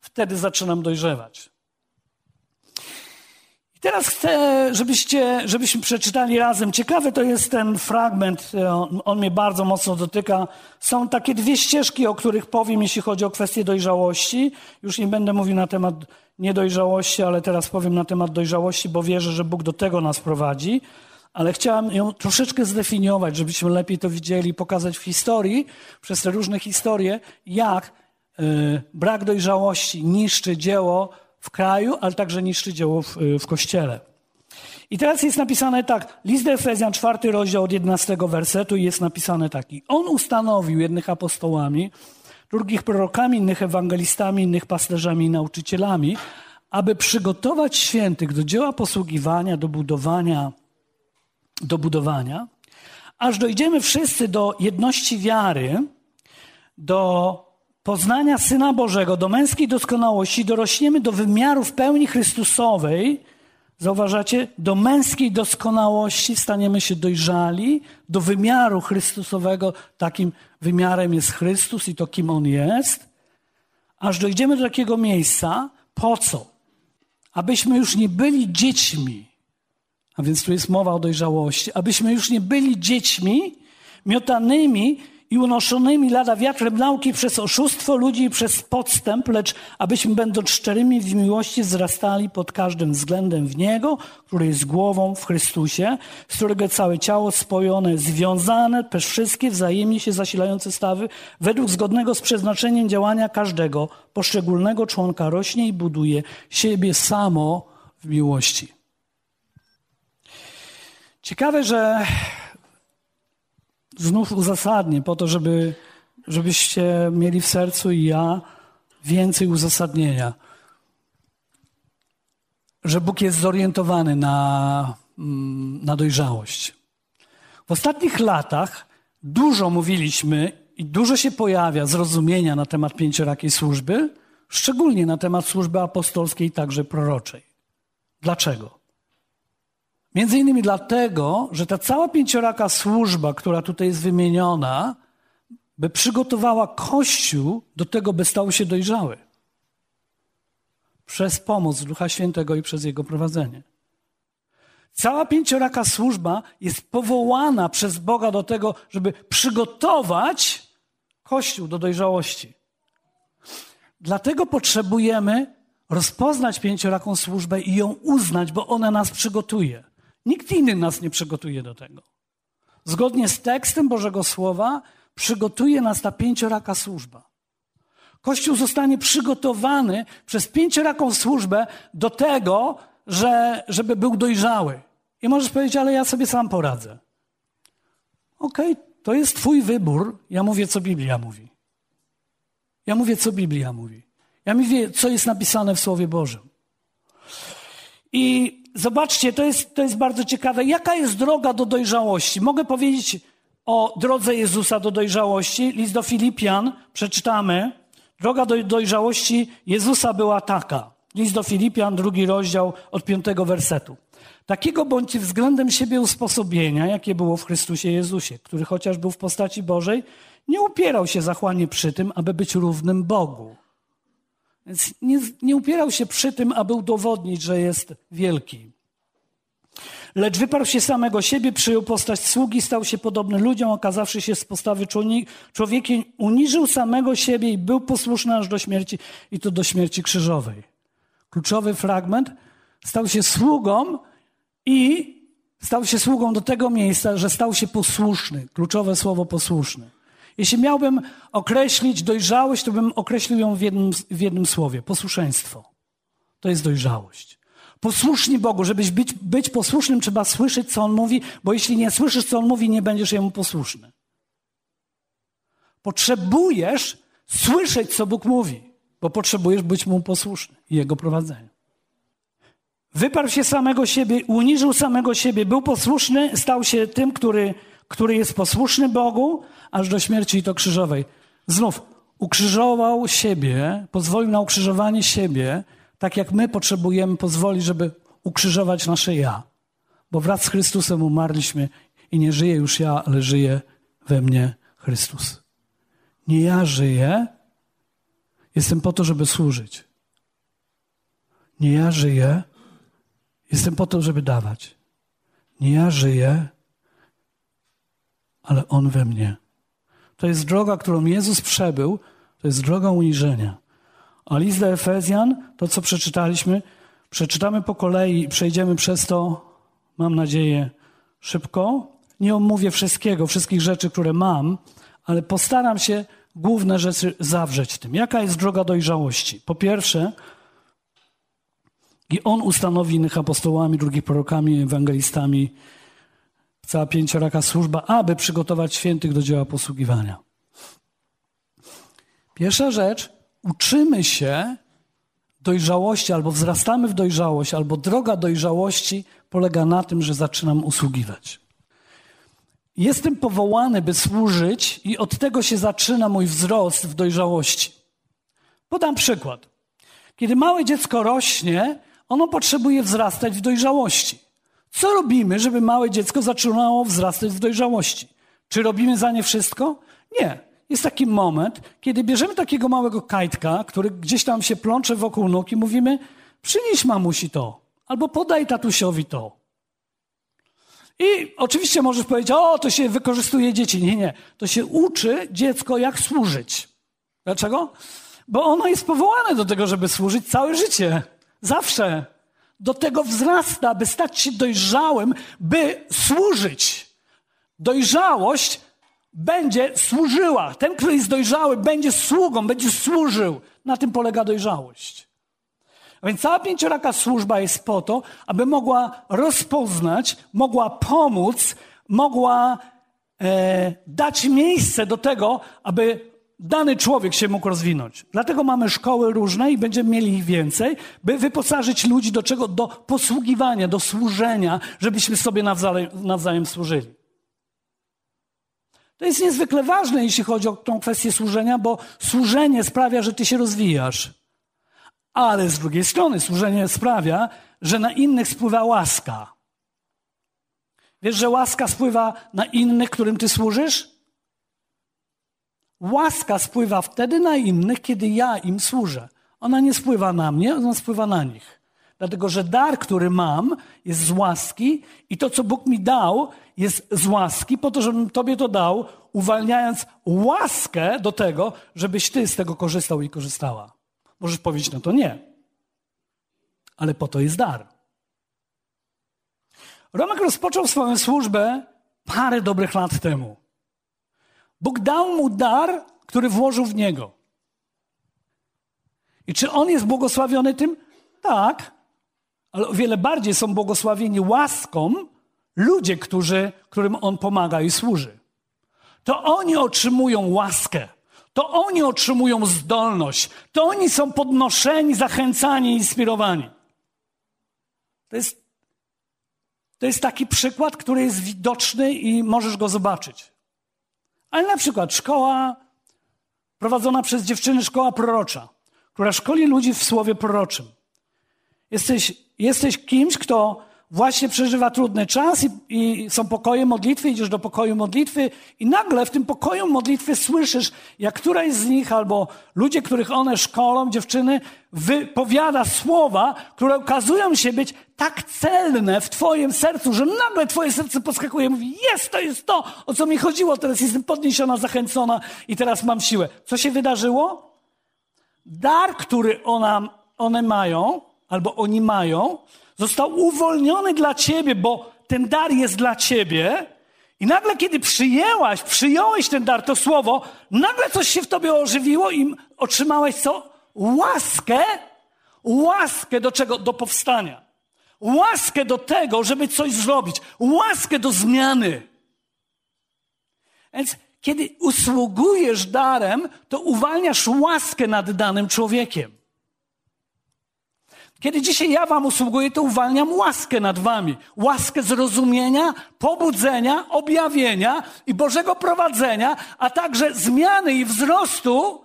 Wtedy zaczynam dojrzewać. Teraz chcę, żebyście, żebyśmy przeczytali razem. Ciekawy to jest ten fragment, on, on, mnie bardzo mocno dotyka. Są takie dwie ścieżki, o których powiem, jeśli chodzi o kwestię dojrzałości. Już nie będę mówił na temat niedojrzałości, ale teraz powiem na temat dojrzałości, bo wierzę, że Bóg do tego nas prowadzi. ale chciałam ją troszeczkę zdefiniować, żebyśmy lepiej to widzieli, pokazać w historii, przez te różne historie, jak y, brak dojrzałości niszczy dzieło w kraju, ale także niszczy dzieło w, y, w kościele. I teraz jest napisane tak, list do Efezjan, czwarty rozdział od 11 wersetu jest napisane taki. On ustanowił jednych apostołami, drugich prorokami, innych ewangelistami, innych pasterzami i nauczycielami, aby przygotować świętych do dzieła posługiwania, do budowania, do budowania, aż dojdziemy wszyscy do jedności wiary, do poznania Syna Bożego, do męskiej doskonałości, dorośniemy do wymiarów pełni Chrystusowej, Zauważacie? Do męskiej doskonałości staniemy się dojrzali, do wymiaru Chrystusowego. Takim wymiarem jest Chrystus i to, kim On jest. Aż dojdziemy do takiego miejsca. Po co? Abyśmy już nie byli dziećmi. A więc tu jest mowa o dojrzałości. Abyśmy już nie byli dziećmi miotanymi i unoszonymi lada wiatrem nauki przez oszustwo ludzi i przez podstęp, lecz abyśmy będąc szczerymi w miłości wzrastali pod każdym względem w Niego, który jest głową w Chrystusie, z którego całe ciało spojone, związane przez wszystkie wzajemnie się zasilające stawy, według zgodnego z przeznaczeniem działania każdego poszczególnego członka rośnie i buduje siebie samo w miłości. Ciekawe, że znów uzasadnię, po to, żeby, żebyście mieli w sercu i ja więcej uzasadnienia. Że Bóg jest zorientowany na, mm, na dojrzałość. W ostatnich latach dużo mówiliśmy i dużo się pojawia zrozumienia na temat pięciorakiej służby, szczególnie na temat służby apostolskiej, także proroczej. Dlaczego? Między innymi dlatego, że ta cała pięcioraka służba, która tutaj jest wymieniona, by przygotowała Kościół do tego, by stał się dojrzały. Przez pomoc Ducha Świętego i przez Jego prowadzenie. Cała pięcioraka służba jest powołana przez Boga do tego, żeby przygotować Kościół do dojrzałości. Dlatego potrzebujemy rozpoznać pięcioraką służbę i ją uznać, bo ona nas przygotuje. Nikt inny nas nie przygotuje do tego. Zgodnie z tekstem Bożego Słowa przygotuje nas ta pięcioraka służba. Kościół zostanie przygotowany przez pięcioraką służbę do tego, że, żeby był dojrzały. I możesz powiedzieć, ale ja sobie sam poradzę. Okej, okay, to jest Twój wybór. Ja mówię, co Biblia mówi. Ja mówię, co Biblia mówi. Ja mówię, co jest napisane w Słowie Bożym. I zobaczcie, to jest, to jest bardzo ciekawe. Jaka jest droga do dojrzałości? Mogę powiedzieć o drodze Jezusa do dojrzałości. List do Filipian przeczytamy. Droga do dojrzałości Jezusa była taka. List do Filipian, drugi rozdział od piątego wersetu. Takiego bądźcie względem siebie usposobienia, jakie było w Chrystusie Jezusie, który chociaż był w postaci Bożej, nie upierał się zachłanie przy tym, aby być równym Bogu więc nie, nie upierał się przy tym, aby udowodnić, że jest wielki. Lecz wyparł się samego siebie, przyjął postać sługi, stał się podobny ludziom, okazawszy się z postawy człowiekiem, uniżył samego siebie i był posłuszny aż do śmierci, i to do śmierci krzyżowej. Kluczowy fragment. Stał się sługą i stał się sługą do tego miejsca, że stał się posłuszny. Kluczowe słowo posłuszny. Jeśli miałbym określić dojrzałość, to bym określił ją w jednym, w jednym słowie. Posłuszeństwo. To jest dojrzałość. Posłuszni Bogu. Żebyś być, być posłusznym, trzeba słyszeć, co On mówi, bo jeśli nie słyszysz, co On mówi, nie będziesz Jemu posłuszny. Potrzebujesz słyszeć, co Bóg mówi, bo potrzebujesz być Mu posłuszny i Jego prowadzeniu. Wyparł się samego siebie, uniżył samego siebie, był posłuszny, stał się tym, który który jest posłuszny Bogu, aż do śmierci i to krzyżowej. Znów ukrzyżował siebie, pozwolił na ukrzyżowanie siebie, tak jak my potrzebujemy pozwolić, żeby ukrzyżować nasze ja. Bo wraz z Chrystusem umarliśmy i nie żyję już ja, ale żyje we mnie Chrystus. Nie ja żyję, jestem po to, żeby służyć. Nie ja żyję, jestem po to, żeby dawać. Nie ja żyję, ale On we mnie. To jest droga, którą Jezus przebył, to jest droga uniżenia. A list do Efezjan, to co przeczytaliśmy, przeczytamy po kolei i przejdziemy przez to, mam nadzieję, szybko. Nie omówię wszystkiego, wszystkich rzeczy, które mam, ale postaram się główne rzeczy zawrzeć w tym. Jaka jest droga dojrzałości? Po pierwsze, i on ustanowi innych apostołami, drugich prorokami, ewangelistami, cała pięcioraka służba, aby przygotować świętych do dzieła posługiwania. Pierwsza rzecz, uczymy się dojrzałości, albo wzrastamy w dojrzałość, albo droga dojrzałości polega na tym, że zaczynam usługiwać. Jestem powołany, by służyć, i od tego się zaczyna mój wzrost w dojrzałości. Podam przykład. Kiedy małe dziecko rośnie, ono potrzebuje wzrastać w dojrzałości. Co robimy, żeby małe dziecko zaczynało wzrastać w dojrzałości? Czy robimy za nie wszystko? Nie. Jest taki moment, kiedy bierzemy takiego małego kajtka, który gdzieś tam się plącze wokół nóg i mówimy, przynieś mamusi to, albo podaj tatusiowi to. I oczywiście możesz powiedzieć, o, to się wykorzystuje dzieci. Nie, nie. To się uczy dziecko, jak służyć. Dlaczego? Bo ono jest powołane do tego, żeby służyć całe życie. Zawsze. Do tego wzrasta, by stać się dojrzałym, by służyć. Dojrzałość będzie służyła. Ten, który jest dojrzały, będzie sługą, będzie służył. Na tym polega dojrzałość. A więc cała pięcioraka służba jest po to, aby mogła rozpoznać, mogła pomóc, mogła e, dać miejsce do tego, aby dany człowiek się mógł rozwinąć. Dlatego mamy szkoły różne i będziemy mieli ich więcej, by wyposażyć ludzi do czego? Do posługiwania, do służenia, żebyśmy sobie nawzajem, nawzajem służyli. To jest niezwykle ważne, jeśli chodzi o tą kwestię służenia, bo służenie sprawia, że ty się rozwijasz. Ale z drugiej strony służenie sprawia, że na innych spływa łaska. Wiesz, że łaska spływa na innych, którym ty służysz? Łaska spływa wtedy na innych, kiedy ja im służę. Ona nie spływa na mnie, ona spływa na nich. Dlatego, że dar, który mam, jest z łaski i to, co Bóg mi dał, jest z łaski, po to, żebym Tobie to dał, uwalniając łaskę do tego, żebyś Ty z tego korzystał i korzystała. Możesz powiedzieć, no to nie. Ale po to jest dar. Romek rozpoczął swoją służbę parę dobrych lat temu. Bóg dał mu dar, który włożył w niego. I czy on jest błogosławiony tym? Tak, ale o wiele bardziej są błogosławieni łaską ludzie, którzy, którym on pomaga i służy. To oni otrzymują łaskę. To oni otrzymują zdolność. To oni są podnoszeni, zachęcani, inspirowani. To jest, to jest taki przykład, który jest widoczny i możesz go zobaczyć. Ale na przykład szkoła prowadzona przez dziewczyny, szkoła prorocza, która szkoli ludzi w słowie proroczym. Jesteś, jesteś kimś, kto właśnie przeżywa trudny czas i, i, są pokoje modlitwy, idziesz do pokoju modlitwy i nagle w tym pokoju modlitwy słyszysz, jak któraś z nich albo ludzie, których one szkolą, dziewczyny, wypowiada słowa, które okazują się być tak celne w twoim sercu, że nagle twoje serce podskakuje i mówi, jest, to jest to, o co mi chodziło, teraz jestem podniesiona, zachęcona i teraz mam siłę. Co się wydarzyło? Dar, który ona, one mają, albo oni mają, został uwolniony dla ciebie, bo ten dar jest dla ciebie. I nagle, kiedy przyjęłaś, przyjąłeś ten dar, to słowo, nagle coś się w tobie ożywiło i otrzymałeś co? Łaskę, łaskę do czego? Do powstania. Łaskę do tego, żeby coś zrobić. Łaskę do zmiany. Więc kiedy usługujesz darem, to uwalniasz łaskę nad danym człowiekiem. Kiedy dzisiaj ja wam usługuję, to uwalniam łaskę nad wami. Łaskę zrozumienia, pobudzenia, objawienia i Bożego prowadzenia, a także zmiany i wzrostu.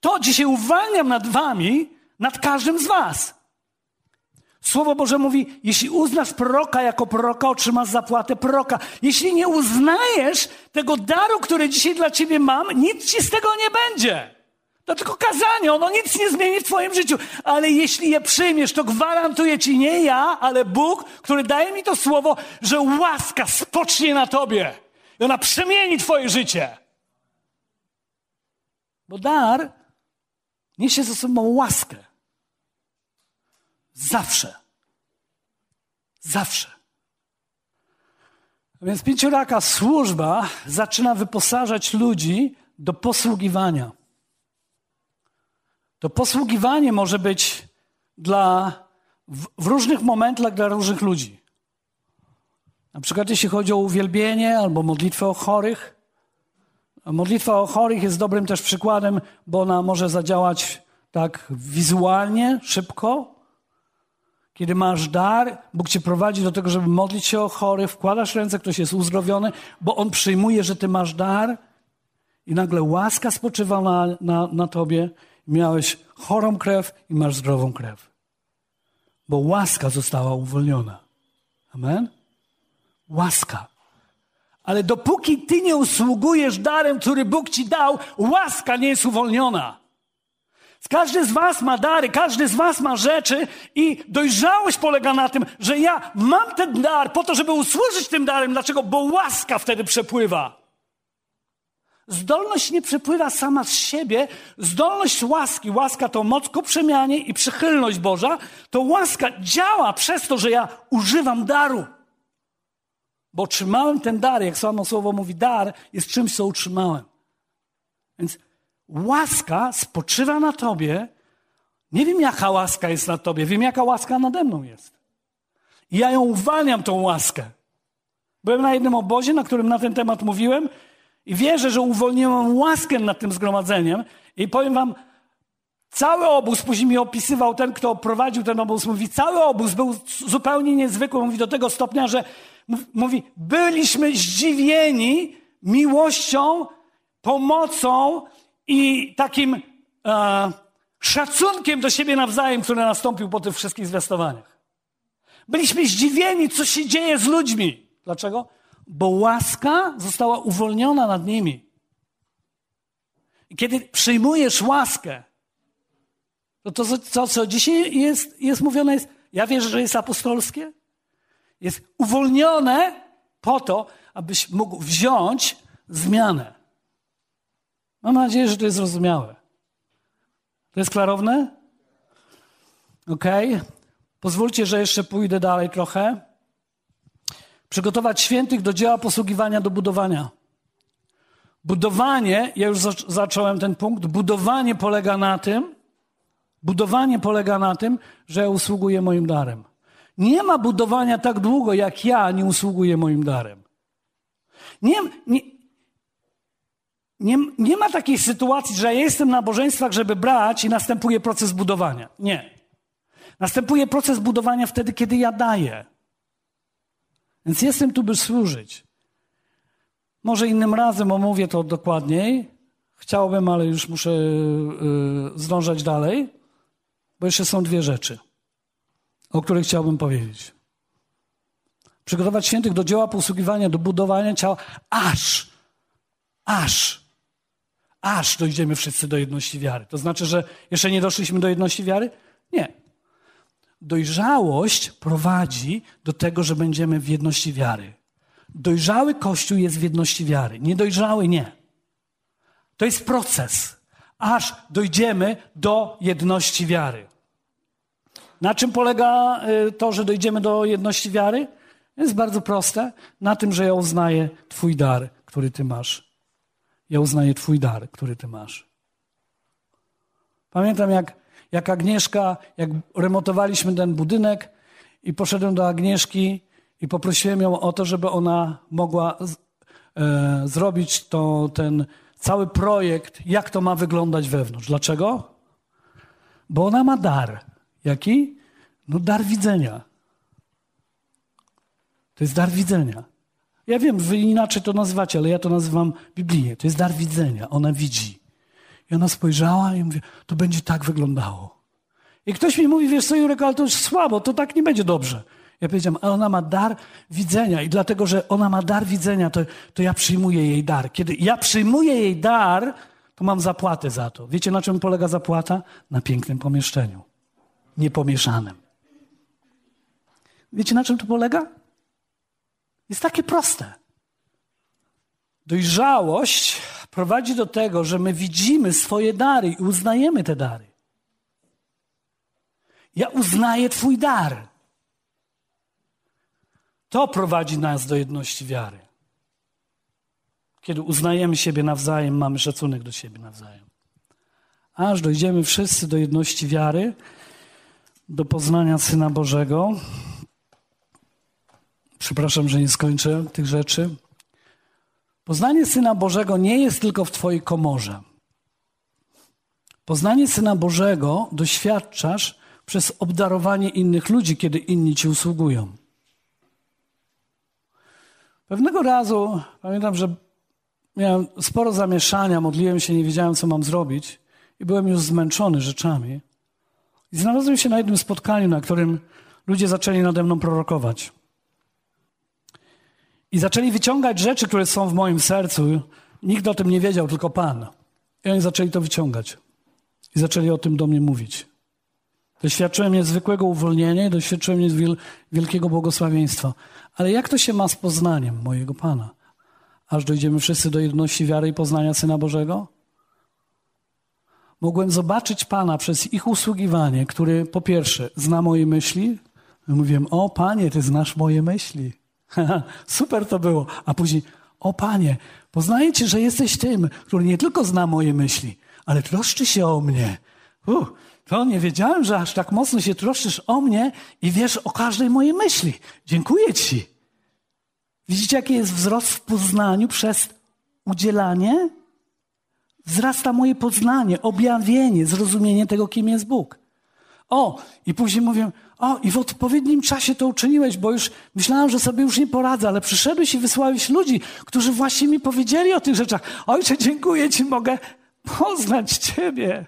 To dzisiaj uwalniam nad wami, nad każdym z was. Słowo Boże mówi, jeśli uznasz proroka jako proroka, otrzymasz zapłatę proroka. Jeśli nie uznajesz tego daru, który dzisiaj dla ciebie mam, nic ci z tego nie będzie. To tylko kazanie, ono nic nie zmieni w Twoim życiu. Ale jeśli je przyjmiesz, to gwarantuję Ci nie ja, ale Bóg, który daje mi to słowo, że łaska spocznie na Tobie i ona przemieni Twoje życie. Bo dar niesie ze sobą łaskę. Zawsze. Zawsze. A więc pięcioraka służba zaczyna wyposażać ludzi do posługiwania. To posługiwanie może być dla, w, w różnych momentach dla różnych ludzi. Na przykład jeśli chodzi o uwielbienie albo modlitwę o chorych. Modlitwa o chorych jest dobrym też przykładem, bo ona może zadziałać tak wizualnie, szybko. Kiedy masz dar, Bóg cię prowadzi do tego, żeby modlić się o chorych, wkładasz ręce, ktoś jest uzdrowiony, bo On przyjmuje, że ty masz dar i nagle łaska spoczywa na, na, na tobie. Miałeś chorą krew i masz zdrową krew. Bo łaska została uwolniona. Amen? Łaska. Ale dopóki ty nie usługujesz darem, który Bóg ci dał, łaska nie jest uwolniona. Każdy z was ma dary, każdy z was ma rzeczy i dojrzałość polega na tym, że ja mam ten dar po to, żeby usłużyć tym darem. Dlaczego? Bo łaska wtedy przepływa. Zdolność nie przepływa sama z siebie. Zdolność łaski, łaska to moc ku przemianie i przychylność Boża, to łaska działa przez to, że ja używam daru. Bo otrzymałem ten dar, jak samo słowo mówi, dar jest czymś, co utrzymałem. Więc łaska spoczywa na tobie. Nie wiem, jaka łaska jest na tobie, wiem, jaka łaska nade mną jest. I ja ją uwalniam, tą łaskę. Byłem na jednym obozie, na którym na ten temat mówiłem i wierzę, że uwolniłem łaskę nad tym zgromadzeniem i powiem wam, cały obóz, później mi opisywał ten, kto prowadził ten obóz, mówi, cały obóz był zupełnie niezwykły, mówi do tego stopnia, że mówi, byliśmy zdziwieni miłością, pomocą i takim e, szacunkiem do siebie nawzajem, który nastąpił po tych wszystkich zwiastowaniach. Byliśmy zdziwieni, co się dzieje z ludźmi. Dlaczego? Bo łaska została uwolniona nad nimi. I kiedy przyjmujesz łaskę, to to, co, co dzisiaj jest, jest mówione, jest, ja wierzę, że jest apostolskie, jest uwolnione po to, abyś mógł wziąć zmianę. Mam nadzieję, że to jest zrozumiałe. To jest klarowne? Ok. Pozwólcie, że jeszcze pójdę dalej trochę. Przygotować świętych do dzieła posługiwania, do budowania. Budowanie, ja już zacząłem ten punkt, budowanie polega na tym, budowanie polega na tym, że ja usługuję moim darem. Nie ma budowania tak długo, jak ja nie usługuję moim darem. Nie, nie, nie, nie ma takiej sytuacji, że ja jestem na nabożeństwach, żeby brać i następuje proces budowania. Nie. Następuje proces budowania wtedy, kiedy ja daję. Więc jestem tu, by służyć. Może innym razem omówię to dokładniej. Chciałbym, ale już muszę yy, zdążać dalej, bo jeszcze są dwie rzeczy, o których chciałbym powiedzieć. Przygotować świętych do dzieła posługiwania, do budowania ciała, aż, aż aż dojdziemy wszyscy do jedności wiary. To znaczy, że jeszcze nie doszliśmy do jedności wiary? Nie. Dojrzałość prowadzi do tego, że będziemy w jedności wiary. Dojrzały Kościół jest w jedności wiary, niedojrzały nie. To jest proces, aż dojdziemy do jedności wiary. Na czym polega y, to, że dojdziemy do jedności wiary? Jest bardzo proste. Na tym, że ja uznaję Twój dar, który Ty masz ja uznaję Twój dar, który Ty masz. Pamiętam, jak, jak Agnieszka, jak remontowaliśmy ten budynek i poszedłem do Agnieszki i poprosiłem ją o to, żeby ona mogła z, e, zrobić to, ten cały projekt, jak to ma wyglądać wewnątrz. Dlaczego? Bo ona ma dar. Jaki? No dar widzenia. To jest dar widzenia. Ja wiem, wy inaczej to nazywacie, ale ja to nazywam biblijnie. To jest dar widzenia. Ona widzi. I ona spojrzała i mówi, to będzie tak wyglądało. I ktoś mi mówi, wiesz co, Jurek, ale to już słabo, to tak nie będzie dobrze. Ja powiedziałem, ale ona ma dar widzenia i dlatego, że ona ma dar widzenia, to, to ja przyjmuję jej dar. Kiedy ja przyjmuję jej dar, to mam zapłatę za to. Wiecie, na czym polega zapłata? Na pięknym pomieszczeniu. Niepomieszanym. Wiecie, na czym to polega? Jest takie proste. Dojrzałość prowadzi do tego, że my widzimy swoje dary i uznajemy te dary. Ja uznaję Twój dar. To prowadzi nas do jedności wiary. Kiedy uznajemy siebie nawzajem, mamy szacunek do siebie nawzajem. Aż dojdziemy wszyscy do jedności wiary, do poznania Syna Bożego. Przepraszam, że nie skończę tych rzeczy. Poznanie Syna Bożego nie jest tylko w Twojej komorze. Poznanie Syna Bożego doświadczasz przez obdarowanie innych ludzi, kiedy inni ci usługują. Pewnego razu pamiętam, że miałem sporo zamieszania, modliłem się, nie wiedziałem, co mam zrobić i byłem już zmęczony rzeczami. I znalazłem się na jednym spotkaniu, na którym ludzie zaczęli nade mną prorokować. I zaczęli wyciągać rzeczy, które są w moim sercu. Nikt o tym nie wiedział, tylko Pan. I oni zaczęli to wyciągać. I zaczęli o tym do mnie mówić. Doświadczyłem niezwykłego uwolnienia i doświadczyłem wielkiego błogosławieństwa. Ale jak to się ma z poznaniem mojego Pana? Aż dojdziemy wszyscy do jedności wiary i poznania Syna Bożego? Mogłem zobaczyć Pana przez ich usługiwanie, który po pierwsze zna moje myśli. Mówiłem, o Panie, Ty znasz moje myśli. Super to było. A później, o Panie, poznaję Cię, że jesteś tym, który nie tylko zna moje myśli, ale troszczy się o mnie. Uh, to nie wiedziałem, że aż tak mocno się troszczysz o mnie i wiesz o każdej mojej myśli. Dziękuję Ci. Widzicie, jaki jest wzrost w poznaniu przez udzielanie? Wzrasta moje poznanie, objawienie, zrozumienie tego, kim jest Bóg. O, i później mówię, o, i w odpowiednim czasie to uczyniłeś, bo już myślałem, że sobie już nie poradzę, ale przyszedłeś i wysłałeś ludzi, którzy właśnie mi powiedzieli o tych rzeczach. Ojcze, dziękuję Ci, mogę poznać Ciebie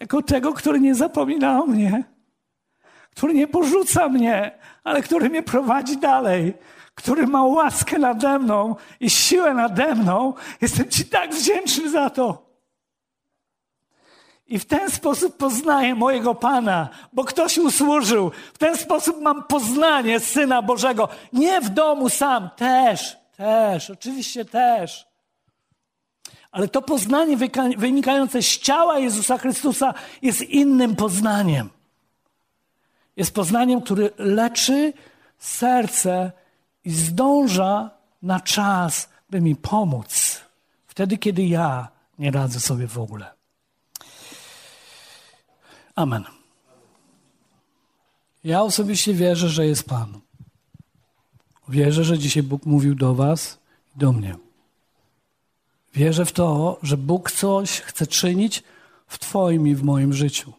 jako tego, który nie zapomina o mnie, który nie porzuca mnie, ale który mnie prowadzi dalej, który ma łaskę nade mną i siłę nade mną. Jestem Ci tak wdzięczny za to. I w ten sposób poznaję mojego Pana, bo ktoś usłużył. W ten sposób mam poznanie Syna Bożego. Nie w domu sam, też, też, oczywiście też. Ale to poznanie wynikające z ciała Jezusa Chrystusa jest innym poznaniem. Jest poznaniem, które leczy serce i zdąża na czas, by mi pomóc. Wtedy, kiedy ja nie radzę sobie w ogóle. Amen. Ja osobiście wierzę, że jest Pan. Wierzę, że dzisiaj Bóg mówił do Was i do mnie. Wierzę w to, że Bóg coś chce czynić w Twoim i w moim życiu.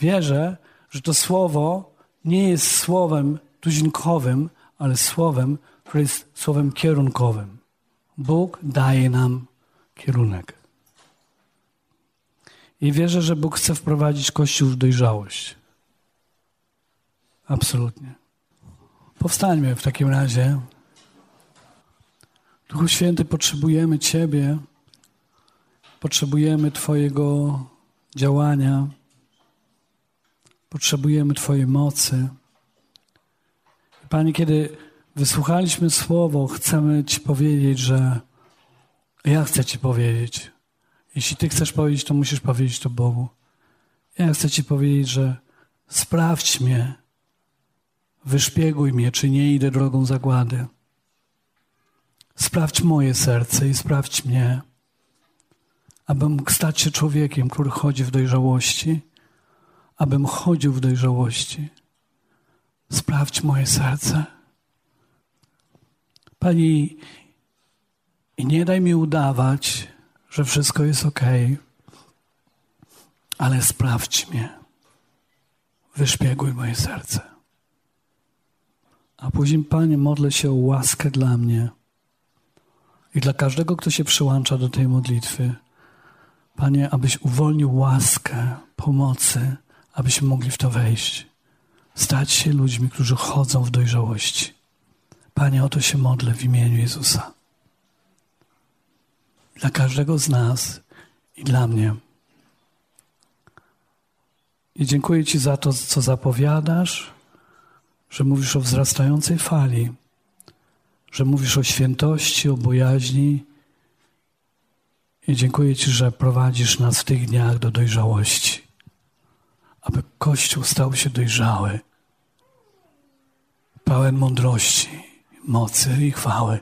Wierzę, że to słowo nie jest słowem tuzinkowym, ale słowem, które jest słowem kierunkowym. Bóg daje nam kierunek. I wierzę, że Bóg chce wprowadzić Kościół w dojrzałość. Absolutnie. Powstańmy w takim razie. Duchu Święty, potrzebujemy Ciebie, potrzebujemy Twojego działania, potrzebujemy Twojej mocy. Panie, kiedy wysłuchaliśmy słowo, chcemy Ci powiedzieć, że ja chcę Ci powiedzieć. Jeśli Ty chcesz powiedzieć, to musisz powiedzieć to Bogu. Ja chcę Ci powiedzieć, że sprawdź mnie, wyszpieguj mnie, czy nie idę drogą zagłady. Sprawdź moje serce i sprawdź mnie, abym mógł stać się człowiekiem, który chodzi w dojrzałości, abym chodził w dojrzałości. Sprawdź moje serce. Pani, i nie daj mi udawać, że wszystko jest ok, ale sprawdź mnie. Wyszpieguj moje serce. A później, Panie, modlę się o łaskę dla mnie i dla każdego, kto się przyłącza do tej modlitwy, Panie, abyś uwolnił łaskę pomocy, abyśmy mogli w to wejść. Stać się ludźmi, którzy chodzą w dojrzałości. Panie, o to się modlę w imieniu Jezusa. Dla każdego z nas i dla mnie. I dziękuję Ci za to, co zapowiadasz, że mówisz o wzrastającej fali że mówisz o świętości, o bojaźni. I dziękuję Ci, że prowadzisz nas w tych dniach do dojrzałości, aby Kościół stał się dojrzały. pełen mądrości, mocy i chwały,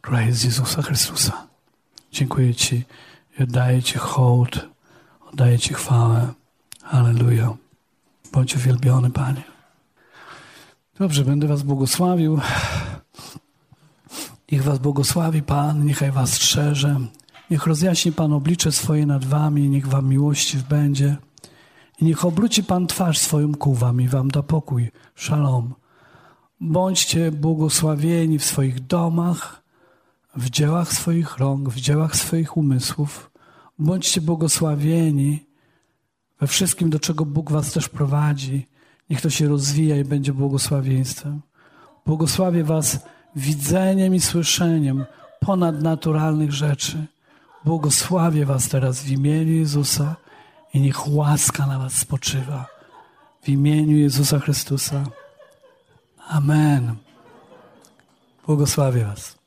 która jest Jezusa Chrystusa. Dziękuję Ci oddaję Ci hołd, oddaję Ci chwałę. Halleluja. Bądź uwielbiony, Panie. Dobrze, będę Was błogosławił. Niech Was błogosławi Pan, niechaj Was strzeże. Niech rozjaśni Pan oblicze swoje nad Wami, niech Wam miłościw będzie. I niech obróci Pan twarz swoją ku Wam i Wam da pokój. Shalom. Bądźcie błogosławieni w swoich domach, w dziełach swoich rąk, w dziełach swoich umysłów. Bądźcie błogosławieni we wszystkim, do czego Bóg Was też prowadzi. Niech to się rozwija i będzie błogosławieństwem. Błogosławię Was widzeniem i słyszeniem ponadnaturalnych rzeczy. Błogosławię Was teraz w imieniu Jezusa i niech łaska na Was spoczywa. W imieniu Jezusa Chrystusa. Amen. Błogosławię Was.